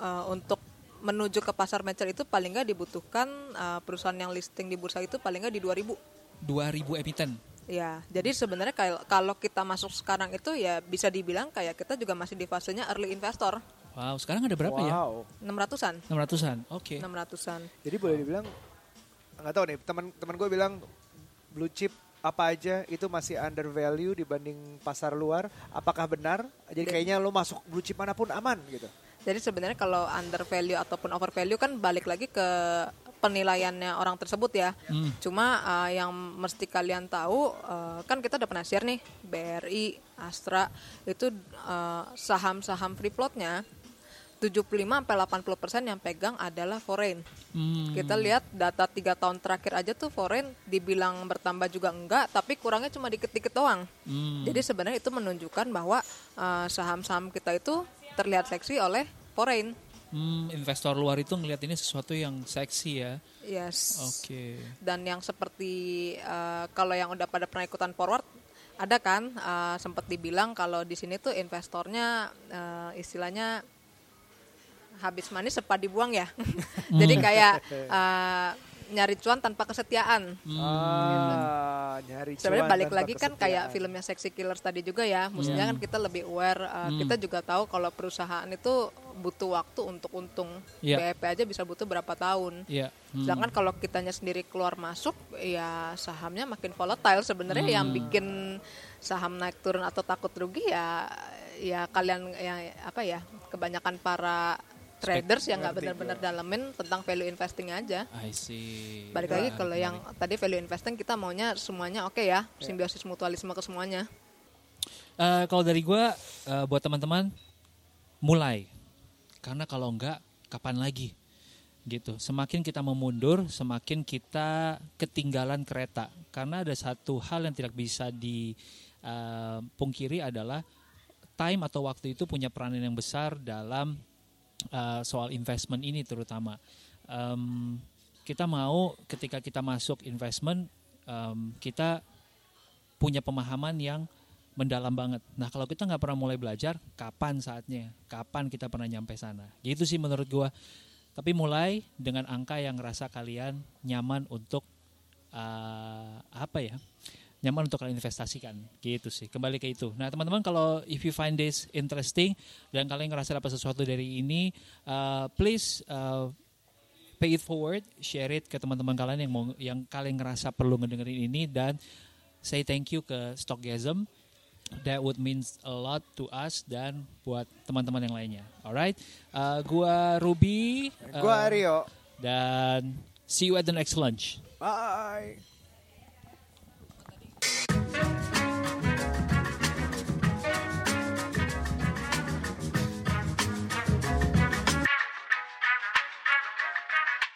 uh, untuk menuju ke pasar mature itu paling nggak dibutuhkan uh, perusahaan yang listing di bursa itu paling nggak di 2000. 2000 emiten. Ya, jadi sebenarnya kalau kalau kita masuk sekarang itu ya bisa dibilang kayak kita juga masih di fasenya early investor, Wow, sekarang ada berapa ya? wow 600-an. 600-an. Oke. 600-an. jadi boleh dibilang nggak tahu nih teman teman gue bilang blue chip apa aja itu masih under value dibanding pasar luar apakah benar jadi kayaknya lo masuk blue chip mana pun aman gitu Jadi sebenarnya kalau under value ataupun over value kan balik lagi ke penilaiannya orang tersebut ya. Hmm. Cuma uh, yang mesti kalian tahu uh, kan kita udah pernah share nih BRI, Astra itu uh, saham-saham free floatnya 75 sampai 80 persen yang pegang adalah foreign. Hmm. Kita lihat data tiga tahun terakhir aja tuh foreign dibilang bertambah juga enggak, tapi kurangnya cuma dikit-dikit doang. Hmm. Jadi sebenarnya itu menunjukkan bahwa uh, saham-saham kita itu terlihat seksi oleh foreign. Hmm, investor luar itu ngelihat ini sesuatu yang seksi ya. Yes. Oke. Dan yang seperti uh, kalau yang udah pada pernah ikutan forward ada kan uh, sempat dibilang kalau di sini tuh investornya uh, istilahnya habis manis sepa dibuang ya. Jadi kayak uh, nyari cuan tanpa kesetiaan. ah nyari Sebenarnya cuan balik tanpa lagi kan kesetiaan. kayak filmnya Sexy Killers tadi juga ya. Maksudnya kan kita lebih aware. uh, Kita juga tahu kalau perusahaan itu butuh waktu untuk untung. Iya. BEP aja bisa butuh berapa tahun. Iya. Hmm. Sedangkan kalau kitanya sendiri keluar masuk, ya sahamnya makin volatile. Sebenarnya yang Hmm. bikin saham naik turun atau takut rugi ya, ya kalian yang apa ya, kebanyakan para traders yang nggak benar-benar dalemin tentang value investing aja. I see. Balik lagi kalau yang tadi value investing kita maunya semuanya oke ya, simbiosis mutualisme ke semuanya. Eh, kalau dari gue buat teman-teman mulai. Karena kalau enggak kapan lagi? Gitu. Semakin kita memundur semakin kita ketinggalan kereta. Karena ada satu hal yang tidak bisa dipungkiri adalah time atau waktu itu punya peranan yang besar dalam eh, soal investment ini terutama Em, kita mau ketika kita masuk investment em, kita punya pemahaman yang mendalam banget. Nah kalau kita nggak pernah mulai belajar, kapan saatnya? Kapan kita pernah nyampe sana? Gitu sih menurut gua. Tapi mulai dengan angka yang rasa kalian nyaman untuk eh, apa ya? Nyaman untuk kalian investasikan, gitu sih. Kembali ke itu. Nah teman-teman kalau if you find this interesting dan kalian ngerasa dapat sesuatu dari ini, eh, please eh, pay it forward, share it ke teman-teman kalian yang mau yang kalian ngerasa perlu ngedengerin ini dan say thank you ke Stockgasm. That would means a lot to us dan buat teman-teman yang lainnya. Alright, Uh, gua Ruby. uh, Gua Aryo. dan see you at the next lunch. Bye. you